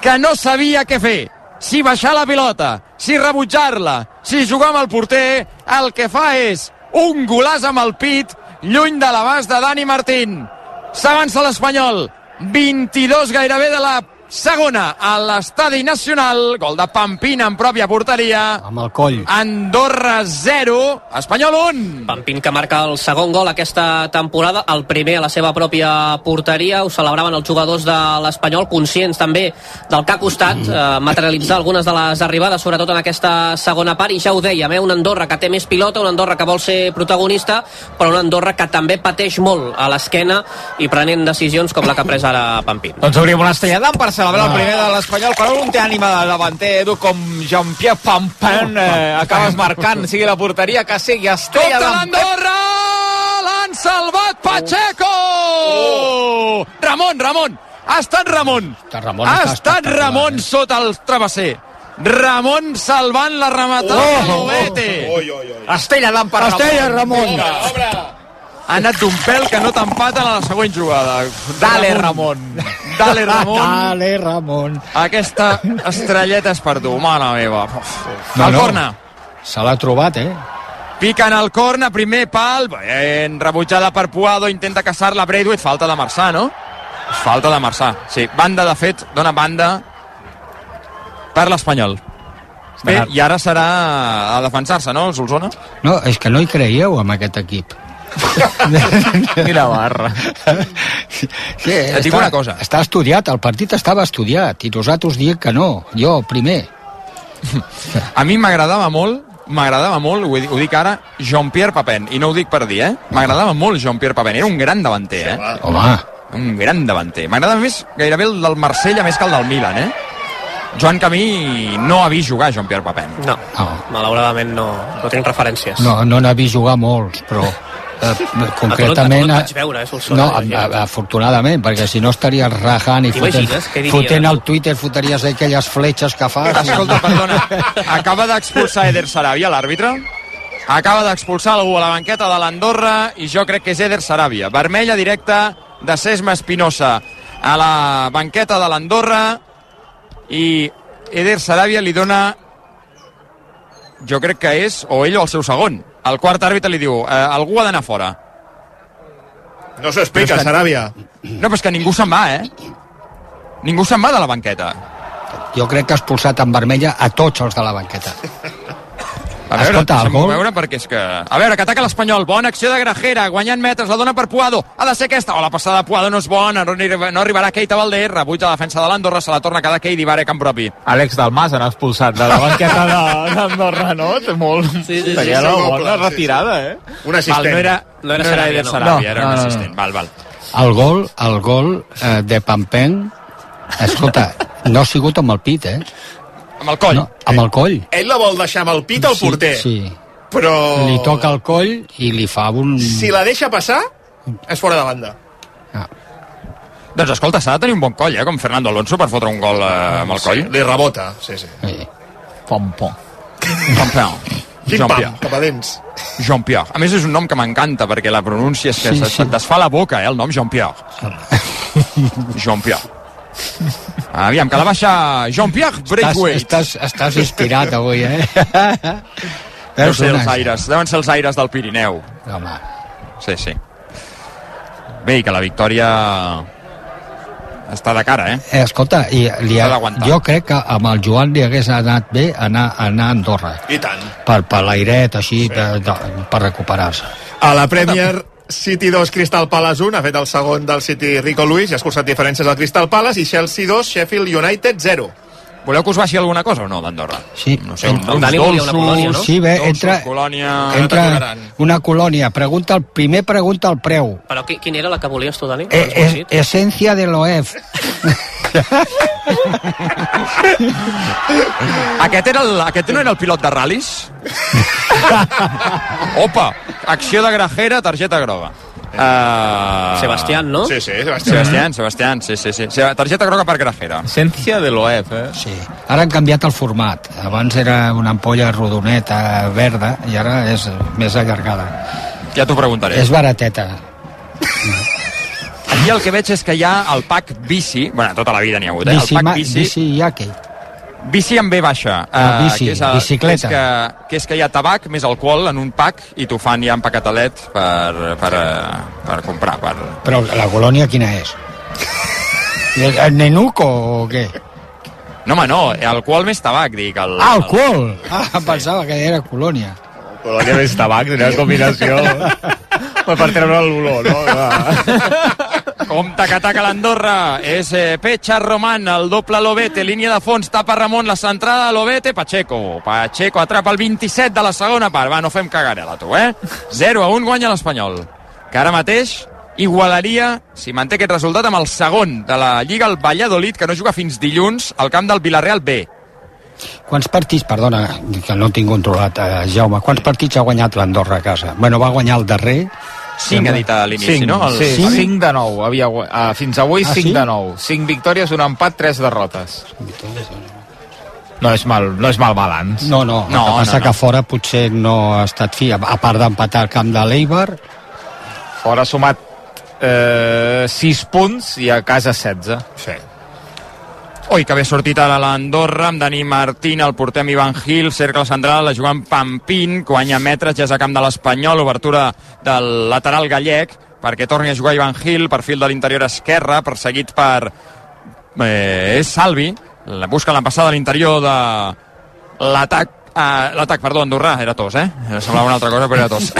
Speaker 3: que no sabia què fer. Si baixar la pilota, si rebutjar-la, si jugar amb el porter, el que fa és un golàs amb el pit, lluny de l'abast de Dani Martín. S'avança l'Espanyol, 22 gairebé de la segona a l'Estadi Nacional, gol de Pampina en pròpia porteria.
Speaker 4: Amb el coll.
Speaker 3: Andorra 0, Espanyol 1.
Speaker 5: Pampín que marca el segon gol aquesta temporada, el primer a la seva pròpia porteria, ho celebraven els jugadors de l'Espanyol, conscients també del que ha costat eh, materialitzar algunes de les arribades, sobretot en aquesta segona part, i ja ho dèiem, eh, una Andorra que té més pilota, una Andorra que vol ser protagonista, però una Andorra que també pateix molt a l'esquena i prenent decisions com la que ha pres ara Pampín.
Speaker 2: Doncs obrim una estrella d'am per celebrar el primer de l'Espanyol, però un té ànima de davanter, Edu, com Jean-Pierre Pampin, eh, acabes marcant, sigui la porteria que sigui, estrella
Speaker 3: l'Andorra! L'han salvat Pacheco! Ramon, Ramon! Ha estat Ramon!
Speaker 4: Ramon
Speaker 3: ha
Speaker 4: està
Speaker 3: estat Ramon sota el travesser. Ramon salvant la rematada
Speaker 2: Oh,
Speaker 3: de Lobete.
Speaker 2: Estrella d'am per
Speaker 4: Estrella, Ramon.
Speaker 3: Ha anat d'un pèl que no t'empaten a la següent jugada.
Speaker 2: Dale, Ramon.
Speaker 3: Dale, Ramon.
Speaker 4: Dale, Ramon.
Speaker 3: Aquesta estrelleta és per tu, mare meva.
Speaker 4: No,
Speaker 3: el
Speaker 4: no.
Speaker 3: corna.
Speaker 4: Se l'ha trobat, eh?
Speaker 3: Pica en el corna, primer pal, ben rebutjada per Puado, intenta caçar-la Braithwaite, falta de Marçà, no? Falta de Marçà, sí. Banda, de fet, dona banda per l'Espanyol. Bé, i ara serà a defensar-se, no, Solsona?
Speaker 4: No, és que no hi creieu amb aquest equip.
Speaker 2: Mira barra.
Speaker 4: Sí,
Speaker 3: Et dic una cosa.
Speaker 4: Està estudiat, el partit estava estudiat, i nosaltres diem que no, jo primer.
Speaker 3: A mi m'agradava molt, m'agradava molt, ho, ho dic ara, Jean-Pierre Papin, i no ho dic per dir, eh? M'agradava molt Jean-Pierre Papin, era un gran davanter, eh?
Speaker 4: Home,
Speaker 3: Un gran davanter. M'agrada més gairebé el del Marsella més que el del Milan, eh? Joan Camí no ha vist jugar Jean-Pierre Papin.
Speaker 5: No,
Speaker 4: no,
Speaker 5: malauradament no, no tinc referències.
Speaker 4: no, no n'ha vist jugar molts, però eh, concretament...
Speaker 5: A tu no et vaig veure, eh, Solsona,
Speaker 4: no,
Speaker 5: imagina't.
Speaker 4: a- afortunadament, perquè si no estaries rajant i fotent, fotent al Twitter, fotries aquelles fletxes que fas.
Speaker 3: Escolta, perdona, acaba d'expulsar Eder Sarabia, l'àrbitre? Acaba d'expulsar algú a la banqueta de l'Andorra i jo crec que és Eder Sarabia. Vermella directa de Sesma Espinosa a la banqueta de l'Andorra i Eder Sarabia li dona jo crec que és o ell o el seu segon. El quart àrbitre li diu eh, algú ha d'anar fora.
Speaker 1: No s'ho explica,
Speaker 3: que-
Speaker 1: Saràbia.
Speaker 3: No, però és que ningú se'n va, eh? Ningú se'n va de la banqueta.
Speaker 4: Jo crec que ha expulsat en vermella a tots els de la banqueta.
Speaker 3: A veure,
Speaker 4: Escolta, gol-
Speaker 3: veure perquè és que... A veure, que ataca l'Espanyol, bona acció de Grajera, guanyant metres, la dona per Puado, ha de ser aquesta, o la passada de Puado no és bona, no, arriba- no arribarà Keita Valdés, rebutja la defensa de l'Andorra, se la torna a quedar Keita i Vare camp propi.
Speaker 2: Àlex Dalmas han expulsat de la banqueta d'Andorra, no? Té molt...
Speaker 5: Sí, sí, sí,
Speaker 2: Seria
Speaker 5: sí,
Speaker 2: una
Speaker 5: sí,
Speaker 2: bona
Speaker 1: sí,
Speaker 2: retirada, eh?
Speaker 1: Un assistent.
Speaker 3: Val, no era,
Speaker 5: No era
Speaker 3: no era
Speaker 5: Sarabia,
Speaker 3: Eder
Speaker 5: no.
Speaker 3: Sarabia,
Speaker 2: No,
Speaker 3: era
Speaker 2: no,
Speaker 3: un
Speaker 2: no, no.
Speaker 3: assistent. Val, val.
Speaker 4: El gol, el gol eh, de Pampen, escolta, no ha sigut amb el pit, eh?
Speaker 3: Amb el coll.
Speaker 4: No, amb el coll.
Speaker 1: Ell la vol deixar amb el pit al porter,
Speaker 4: Sí, sí.
Speaker 1: però...
Speaker 4: Li toca el coll i li fa un...
Speaker 1: Si la deixa passar, és fora de banda.
Speaker 3: Doncs escolta, s'ha de tenir un bon coll, eh, com Fernando Alonso per fotre un gol eh, amb el coll.
Speaker 1: Li rebota, sí, sí.
Speaker 4: Sí.
Speaker 2: Pom, pom.
Speaker 3: Campion.
Speaker 1: Quin
Speaker 3: Jean-Pierre.
Speaker 1: pam, cap a dents.
Speaker 3: Jean-Pierre. A més, és un nom que m'encanta perquè la pronúncia és que
Speaker 4: Sí,
Speaker 3: sí,
Speaker 4: sí.
Speaker 3: desfà la boca, eh, el nom Jean-Pierre. Jean-Pierre. Aviam, que la baixa Jean-Pierre
Speaker 4: Estàs,
Speaker 3: Braithwaite.
Speaker 4: estàs, estàs inspirat avui, eh?
Speaker 3: Deuen ser els aires, deuen ser els aires del Pirineu.
Speaker 4: Home,
Speaker 3: Sí, sí. Bé, i que la victòria està de cara, eh?
Speaker 4: eh, escolta, i li ha, jo crec que amb el Joan li hagués anat bé anar, anar a Andorra
Speaker 1: I tant.
Speaker 4: per, per l'airet així sí. per, per recuperar-se
Speaker 1: A la Premier City 2, Crystal Palace 1, ha fet el segon del City Rico Lewis, i ha escurçat diferències al Crystal Palace, i Chelsea 2, Sheffield United 0.
Speaker 3: Voleu que us baixi alguna cosa o no d'Andorra?
Speaker 4: sí,
Speaker 3: No sé, un,
Speaker 5: una
Speaker 3: dolços,
Speaker 5: colònia, no?
Speaker 4: sí, bé,
Speaker 3: dolços,
Speaker 4: entra,
Speaker 3: colònia...
Speaker 4: entra una colònia pregunta el primer pregunta el preu
Speaker 5: Però qui, quin era la que volies tu, Dani?
Speaker 4: eh, eh,
Speaker 5: llegit?
Speaker 4: essència de l'OEF
Speaker 3: Aquest, era el, aquest no era el pilot de ral·lis? Opa! Acció de Grajera, targeta groga. Uh...
Speaker 5: Sebastián, no?
Speaker 1: Sí, sí, Sebastián.
Speaker 3: Sebastián, Sebastián, sí, sí, sí. Targeta groga per Grajera.
Speaker 2: Essència de l'OEF, eh?
Speaker 4: sí. ara han canviat el format abans era una ampolla rodoneta verda i ara és més allargada
Speaker 3: Ja t'ho preguntaré.
Speaker 4: és barateta
Speaker 3: Aquí el que veig és que hi ha el pack bici, bueno, tota la vida n'hi ha hagut, eh?
Speaker 4: bici,
Speaker 3: el
Speaker 4: ma,
Speaker 3: pack bici,
Speaker 4: bici yake
Speaker 3: bici amb B baixa.
Speaker 4: Ah,
Speaker 3: eh,
Speaker 4: bici,
Speaker 3: que és el,
Speaker 4: bicicleta.
Speaker 3: Que és, que, que és que hi ha tabac més alcohol en un pack i t'ho fan ja en paquetalet per, per, eh, per comprar. Per...
Speaker 4: però la colònia quina és? El, el nenuco o què?
Speaker 3: No, home, no, alcohol més tabac, dic. El,
Speaker 4: Ah, alcohol! Ah, pensava que era colònia.
Speaker 1: Colònia més tabac, tenia combinació. per treure l'olor, no?
Speaker 3: Compte que ataca l'Andorra. És eh, Pecha Román, el doble Lobete, línia de fons, tapa Ramon, la centrada Lobete, Pacheco. Pacheco atrapa el 27 de la segona part. Va, no fem cagarela, tu, eh? 0 a 1 guanya l'Espanyol. Que ara mateix igualaria, si manté aquest resultat, amb el segon de la Lliga, el Valladolid, que no juga fins dilluns al camp del Villarreal B.
Speaker 4: Quants partits, perdona, que no tinc controlat, eh, Jaume, quants partits ha guanyat l'Andorra a casa? Bueno, va guanyar el darrer...
Speaker 3: 5 ha dit a l'inici, no? El...
Speaker 2: Sí,
Speaker 4: Cinc?
Speaker 2: 5 de 9. Havia, ah, fins avui
Speaker 4: Ah,
Speaker 2: 5
Speaker 4: sí?
Speaker 2: de 9. 5 victòries, un empat, 3 derrotes. No és mal, no és mal balanç.
Speaker 4: No, no, el
Speaker 3: No,
Speaker 4: que passa
Speaker 3: no, no.
Speaker 4: que fora potser no ha estat fi, a part d'empatar al camp de l'Eibar,
Speaker 2: Fora ha sumat eh, 6 punts i a casa 16.
Speaker 1: Sí.
Speaker 3: Oi, que bé sortit ara l'Andorra, amb Dani Martín, el portem Ivan Gil, cercle central, la jugant Pampín, guanya metres, ja és a camp de l'Espanyol, obertura del lateral gallec, perquè torni a jugar Ivan Gil, perfil de l'interior esquerre, perseguit per... Eh, Salvi, la busca la passada a l'interior de l'atac Uh, l'atac, perdó, andorrà, era tos, eh? Semblava una altra cosa, però era tos.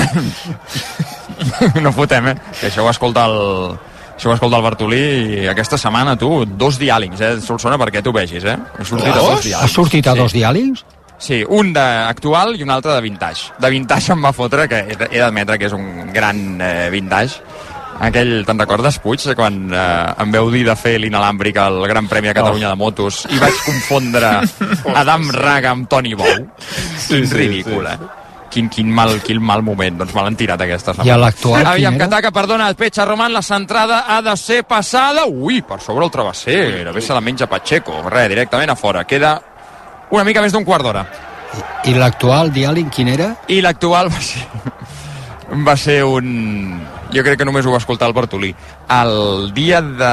Speaker 3: no fotem, eh? Que això ho escolta el, això ho escolta el Bartolí i aquesta setmana, tu, dos diàlings, eh, Solsona, perquè tu vegis, eh? He sortit a dos
Speaker 4: ha
Speaker 3: diàlings.
Speaker 4: sortit a dos diàlings?
Speaker 3: Sí, un d'actual i un altre de vintage. De vintage em va fotre, que he d'admetre que és un gran eh, vintage. Aquell, te'n recordes, Puig, quan eh, em veu dir de fer l'inalàmbric al Gran Premi de Catalunya de Motos i vaig confondre Adam Raga amb Toni Bou? Quin
Speaker 4: sí,
Speaker 3: ridícul, eh? Quin, quin, mal, quin mal moment, doncs me l'han tirat aquesta setmana.
Speaker 4: I a l'actual, quin
Speaker 3: Aviam,
Speaker 4: era?
Speaker 3: que ataca, perdona, el Pecha Roman, la centrada ha de ser passada. Ui, per sobre el travesser, a veure se la menja Pacheco. Res, directament a fora. Queda una mica més d'un quart d'hora.
Speaker 4: I l'actual diàleg quin era?
Speaker 3: I l'actual va ser... va ser un... Jo crec que només ho va escoltar el Bartolí. El dia de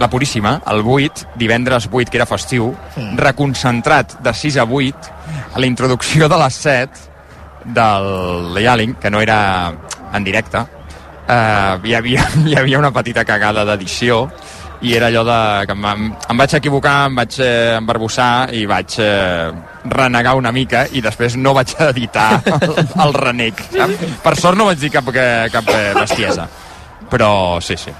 Speaker 3: la Puríssima, el 8, divendres 8, que era festiu,
Speaker 1: Mm.
Speaker 3: reconcentrat de 6 a 8, a la introducció de les 7 del Yalling, que no era en directe, eh, hi, havia, hi havia una petita cagada d'edició i era allò de que em, em, vaig equivocar, em vaig eh, embarbussar i vaig eh, renegar una mica i després no vaig editar el, el renec, saps? Per sort no vaig dir cap, que- cap eh, bestiesa. Però sí, sí.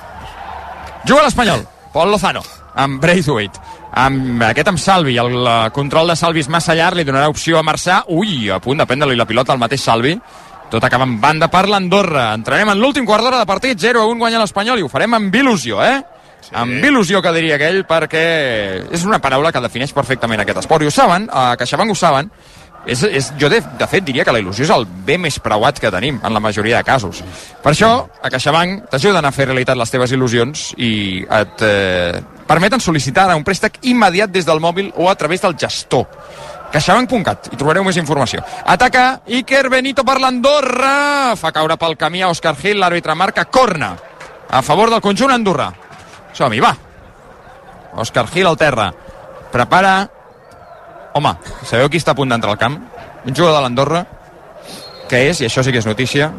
Speaker 3: Juga l'Espanyol, Pol Lozano, amb Braithwaite, amb aquest amb Salvi, el, control de Salvi és massa llarg, li donarà opció a Marçà, ui, a punt de prendre-li la pilota al mateix Salvi, tot acaba en banda per l'Andorra. Entrarem en l'últim quart d'hora de partit, 0 a 1 guanya l'Espanyol i ho farem amb il·lusió, eh? Sí. Amb il·lusió, que diria aquell, perquè és una paraula que defineix perfectament aquest esport. I ho saben, a CaixaBank ho saben, és, és, jo, de, de fet, diria que la il·lusió és el bé més preuat que tenim, en la majoria de casos. Per això, a CaixaBank t'ajuden a fer realitat les teves il·lusions i et eh, permeten sol·licitar ara un préstec immediat des del mòbil o a través del gestor. CaixaBank.cat, hi trobareu més informació. Ataca Iker Benito per l'Andorra, fa caure pel camí a Òscar Gil, l'àrbitre marca corna a favor del conjunt andorrà. Som-hi, va. Òscar Gil al terra. Prepara Home, sabeu qui està a punt d'entrar al camp? Un jugador de l'Andorra, que és, i això sí que és notícia,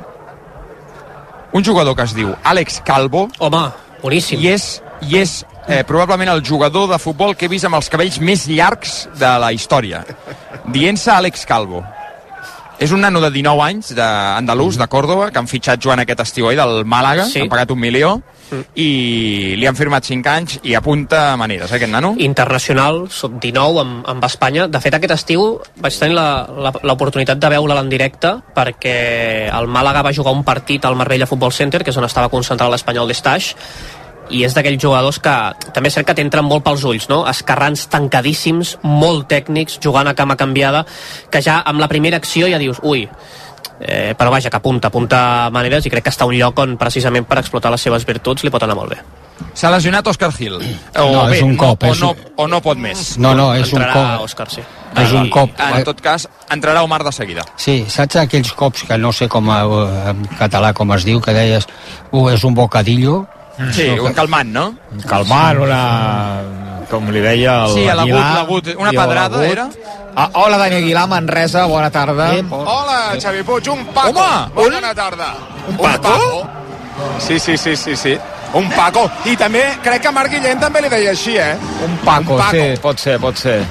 Speaker 3: un jugador que es diu Àlex Calvo.
Speaker 5: Home, boníssim.
Speaker 3: I és, i és eh, probablement el jugador de futbol que he vist amb els cabells més llargs de la història. Dient-se Àlex Calvo. És un nano de 19 anys, d'andalús, de Còrdoba, que han fitxat Joan aquest estiu ahir del Màlaga,
Speaker 5: Sí.
Speaker 3: han pagat un milió, i li han firmat 5 anys i apunta maneres, eh, aquest nano?
Speaker 5: internacional, sub-19 amb, amb Espanya. De fet, aquest estiu vaig tenir l'oportunitat de veure'l en directe perquè el Màlaga va jugar un partit al Marbella Football Center, que és on estava concentrat l'Espanyol d'Estaix, i és d'aquells jugadors que també és cert que t'entren molt pels ulls, no? Escarrans tancadíssims, molt tècnics, jugant a cama canviada, que ja amb la primera acció ja dius, ui, eh, però vaja, que apunta, apunta maneres i crec que està un lloc on precisament per explotar les seves virtuts li pot anar molt bé.
Speaker 3: S'ha lesionat Òscar Gil. O
Speaker 4: No,
Speaker 3: bé,
Speaker 4: és un cop,
Speaker 3: no, o,
Speaker 4: és
Speaker 3: no,
Speaker 4: un-
Speaker 3: o no pot més.
Speaker 4: No, no, és un
Speaker 5: Entrarà
Speaker 4: cop.
Speaker 5: Òscar, sí.
Speaker 4: És un cop.
Speaker 3: En tot cas, entrarà Omar de seguida.
Speaker 4: Sí, saps aquells cops que no sé com a, en català com es diu, que deies, uh, és un bocadillo?
Speaker 3: Sí, un calmant, no?
Speaker 2: Calmant, una... com li deia el
Speaker 3: Sí, a l'agut,
Speaker 2: Aguilar.
Speaker 3: l'agut. Una pedrada, era?
Speaker 2: Ah, hola, Dani Aguilar, Manresa, bona tarda.
Speaker 1: Hola, Xavi Puig, un pato.
Speaker 3: Home,
Speaker 1: Bona tarda. Un pato? Sí, sí, sí, sí, sí.
Speaker 18: un Paco. I també, crec que Marc Guillén també li deia així, eh?
Speaker 2: Un Paco,
Speaker 18: Un Paco.
Speaker 2: sí, pot ser, pot ser.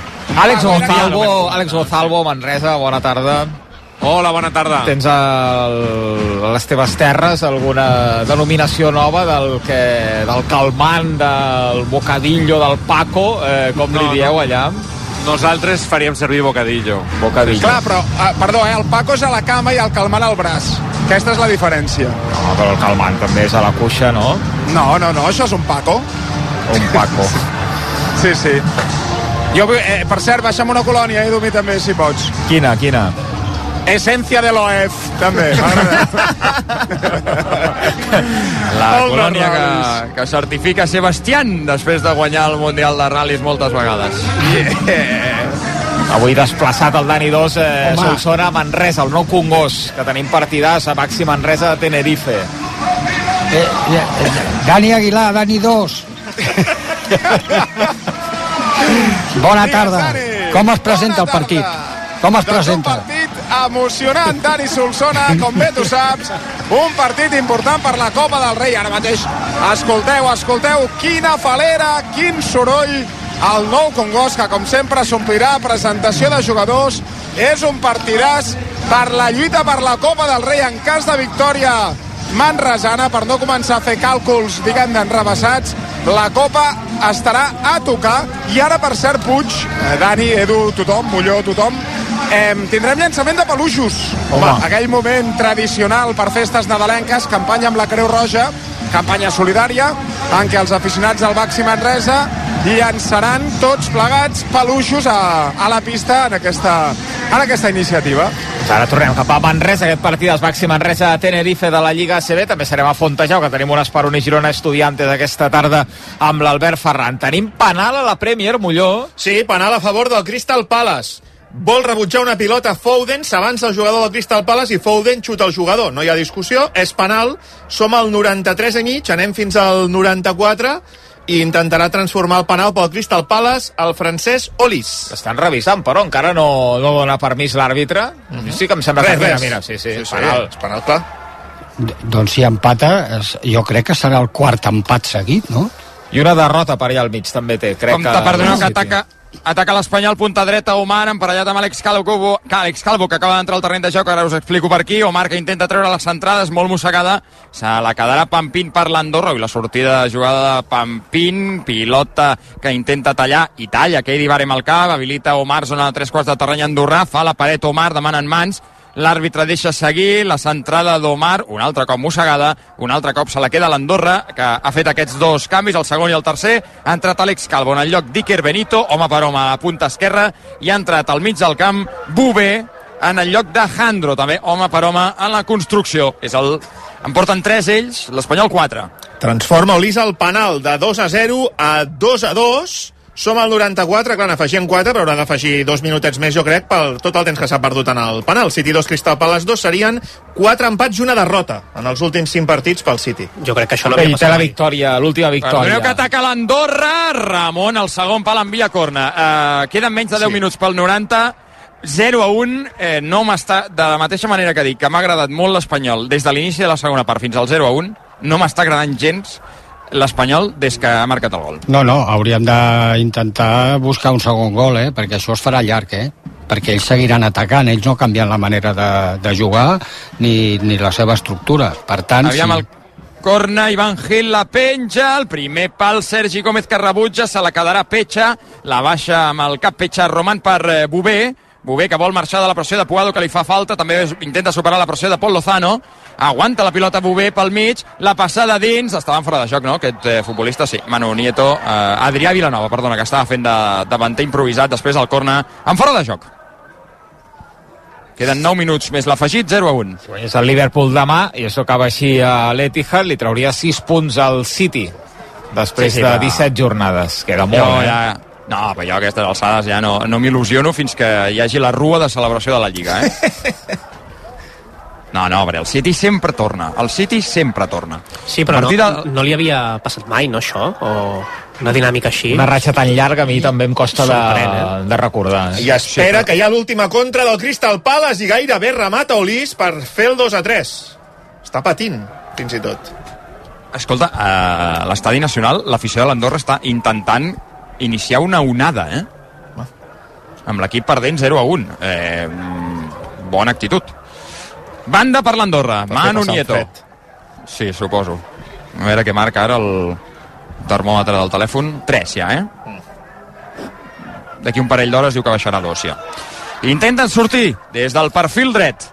Speaker 2: Àlex
Speaker 18: Paco,
Speaker 2: Gonzalvo, Àlex Gonzalvo, Manresa, bona tarda.
Speaker 19: Hola, bona tarda.
Speaker 2: Tens el, a les teves terres alguna denominació nova del que del calmant, del bocadillo, del Paco, eh, com
Speaker 19: No,
Speaker 2: li dieu
Speaker 19: no.
Speaker 2: allà?
Speaker 19: Nosaltres faríem servir bocadillo.
Speaker 2: Bocadillo.
Speaker 18: Clar, però, uh, perdó, eh, el Paco és a la cama i el calmant al braç. Aquesta és la diferència.
Speaker 2: No, però el calmant també és a la cuixa, no?
Speaker 18: No, no, no, això és un Paco.
Speaker 2: Un Paco.
Speaker 18: Sí, sí. Jo, eh, per cert, baixa'm una colònia, Edu, mi també, si pots.
Speaker 2: Quina, quina?
Speaker 18: Essència de l'OEF, també.
Speaker 3: La
Speaker 18: Molt
Speaker 3: colònia que, que certifica Sebastián després de guanyar el Mundial de Ral·lis moltes vegades.
Speaker 2: Avui desplaçat el Dani 2, eh. Solsona, Manresa, el nou Congost, que tenim partidàs a Baxi Manresa de Tenerife.
Speaker 4: Eh, eh, eh, Dani Aguilar, Dani 2. Bona tarda. Com es presenta el partit? Com es presenta?
Speaker 18: Emocionant, Dani Solsona, com bé tu saps, un partit important per la Copa del Rei. Ara mateix, escolteu, escolteu, quina falera, quin soroll, el nou Congost, que com sempre s'omplirà presentació de jugadors, és un partidàs per la lluita per la Copa del Rei en cas de victòria manresana, per no començar a fer càlculs, diguem, d'enrebaçats, la Copa estarà a tocar, i ara, per cert, Puig, eh, Dani, Edu, tothom, Molló, tothom, eh, tindrem llançament de peluixos. Home,
Speaker 2: Home.
Speaker 18: aquell moment tradicional per festes nadalenques, campanya amb la Creu Roja, campanya solidària, en què els aficionats del Baxi Manresa llançaran tots plegats peluixos a, a la pista en aquesta, en aquesta iniciativa.
Speaker 2: Doncs ara tornem cap a Manresa, aquest partit dels Baxi Manresa a Tenerife de la Lliga ACB. També serem a Fontejau, que tenim un Esperoni Girona Estudiantes aquesta tarda amb l'Albert Ferran. Tenim penal a la Premier, Molló.
Speaker 1: Sí, penal a favor del Crystal Palace. Vol rebutjar una pilota Foden, s'avança el jugador del Crystal Palace i Foden xuta el jugador. No hi ha discussió, és penal. Som al 93 i mig, anem fins al 94 i intentarà transformar el penal pel Crystal Palace el francès Olis.
Speaker 2: Estan revisant, però encara no, no dona permís l'àrbitre. Sí que em sembla
Speaker 1: Res,
Speaker 2: que... Mira,
Speaker 1: res.
Speaker 2: mira, sí, sí,
Speaker 1: Sí, sí,
Speaker 2: penal.
Speaker 1: és penal, clar.
Speaker 4: D- Doncs si empata, jo crec que serà el quart empat seguit, no?
Speaker 2: I una derrota per allà al mig també té. Crec
Speaker 3: Compte,
Speaker 2: que...
Speaker 3: perdoneu, que
Speaker 2: Sí,
Speaker 3: ataca, ataca l'Espanyol, punta dreta, Omar, emparellat amb Àlex Calvo, Àlex Calvo, que acaba d'entrar al terreny de joc, ara us explico per aquí, Omar que intenta treure les centrades, molt mossegada, se la quedarà Pampín per l'Andorra, i la sortida de jugada de Pampín, pilota que intenta tallar, i talla, que Edi Barem al cap, habilita Omar, zona de tres quarts de terreny andorrà, fa la paret Omar, demanen mans, L'àrbitre deixa seguir, la centrada d'Omar, un altre cop mossegada, un altre cop se la queda l'Andorra, que ha fet aquests dos canvis, el segon i el tercer. Ha entrat Àlex Calvo en el lloc d'Iker Benito, home per home a la punta esquerra, i ha entrat al mig del camp Bubé en el lloc de Jandro, també home per home en la construcció. És el... En porten 3 ells, l'Espanyol 4.
Speaker 1: Transforma Olis el penal de 2 a 0 a 2 a 2. Som al 94, clar, n'afegien 4, però haurà d'afegir dos minutets més, jo crec, per tot el temps que s'ha perdut en el penal. City 2, Crystal Palace 2 serien 4 empats i una derrota en els últims 5 partits pel City.
Speaker 5: Jo crec que això no havia
Speaker 2: i té
Speaker 5: passat
Speaker 2: la victòria, l'última
Speaker 3: Perdoneu
Speaker 2: victòria.
Speaker 3: que ataca l'Andorra, Ramon, el segon pal envia corna. Uh, queden menys de 10
Speaker 1: Sí.
Speaker 3: minuts pel 90, 0 a 1, eh, no m'està, de la mateixa manera que dic que m'ha agradat molt l'Espanyol des de l'inici de la segona part fins al 0 a 1, no m'està agradant gens l'Espanyol des que ha marcat el gol.
Speaker 4: No, no, hauríem d'intentar buscar un segon gol, eh? perquè això es farà llarg, eh? perquè ells seguiran atacant, ells no canvien la manera de, de jugar ni, ni la seva estructura. Per tant,
Speaker 3: Aviam
Speaker 4: sí.
Speaker 3: el corna, Ivan Gil la penja, el primer pal Sergi Gómez que rebutja, se la quedarà Petxa, la baixa amb el cap Petxa Roman per eh, Bové, que vol marxar de la pressió de Puado que li fa falta, també intenta superar la pressió de Pol Lozano, aguanta la pilota Bové pel mig, la passada dins, estaven fora de joc, no?, aquest eh, futbolista, sí, Manu Nieto, eh, Adrià Vilanova, perdona, que estava fent de davanter improvisat després del corna, en fora de joc. Queden 9 minuts més l'afegit, 0 a 1.
Speaker 2: Si guanyés el Liverpool demà, i això acaba així a l'Etihad, li trauria 6 punts al City després
Speaker 3: Sí, sí,
Speaker 2: de
Speaker 3: però-
Speaker 2: 17 jornades. Queda molt,
Speaker 3: jo
Speaker 2: eh?
Speaker 3: No, però jo a aquestes alçades ja no, no m'il·lusiono fins que hi hagi la rua de celebració de la Lliga, eh? No, no, però el City sempre torna. El City sempre torna.
Speaker 5: Sí, però no, no li havia passat mai, no, això? O una dinàmica així?
Speaker 2: Una ratxa tan llarga a mi també em costa de,
Speaker 5: eh?
Speaker 2: de recordar.
Speaker 1: I espera que hi ha l'última contra del Crystal Palace i gairebé remata Olis per fer el 2 a 3. Està patint, fins i tot.
Speaker 3: Escolta, a l'estadi nacional, l'afició de l'Andorra està intentant iniciar una onada, eh? Amb l'equip perdent 0 a 1. Eh, mm, bona actitud. Banda per l'Andorra. Manu Nieto.
Speaker 1: fred.
Speaker 3: Sí, suposo. A veure què marca ara el termòmetre del telèfon. 3 ja, eh? D'aquí un parell d'hores diu que baixarà a dos, ja. Intenten sortir des del perfil dret.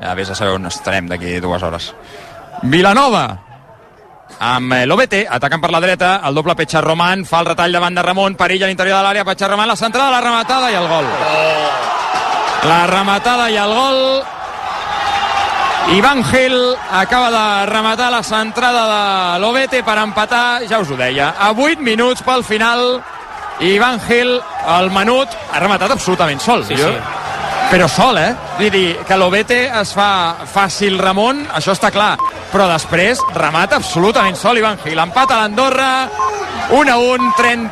Speaker 3: Ja vés a saber on estarem d'aquí dues hores. Vilanova, amb eh, l'OBT, atacant per la dreta, el doble Petxar Roman, fa el retall davant de Ramon, perill a l'interior de l'àrea, Petxar Roman, la centrada, la rematada i el gol. La rematada i el gol. Ivan Gil acaba de rematar la centrada de l'Obete per empatar, ja us ho deia, a 8 minuts pel final. Ivan Gil, el menut, ha rematat absolutament sol.
Speaker 5: Sí,
Speaker 3: Jo-
Speaker 5: sí.
Speaker 3: Però sol, eh? Vull dir, que l'Obete es fa fàcil Ramon, això està clar. Però després remata absolutament sol Ivan Gil. Empat a l'Andorra, 1 a 1, 30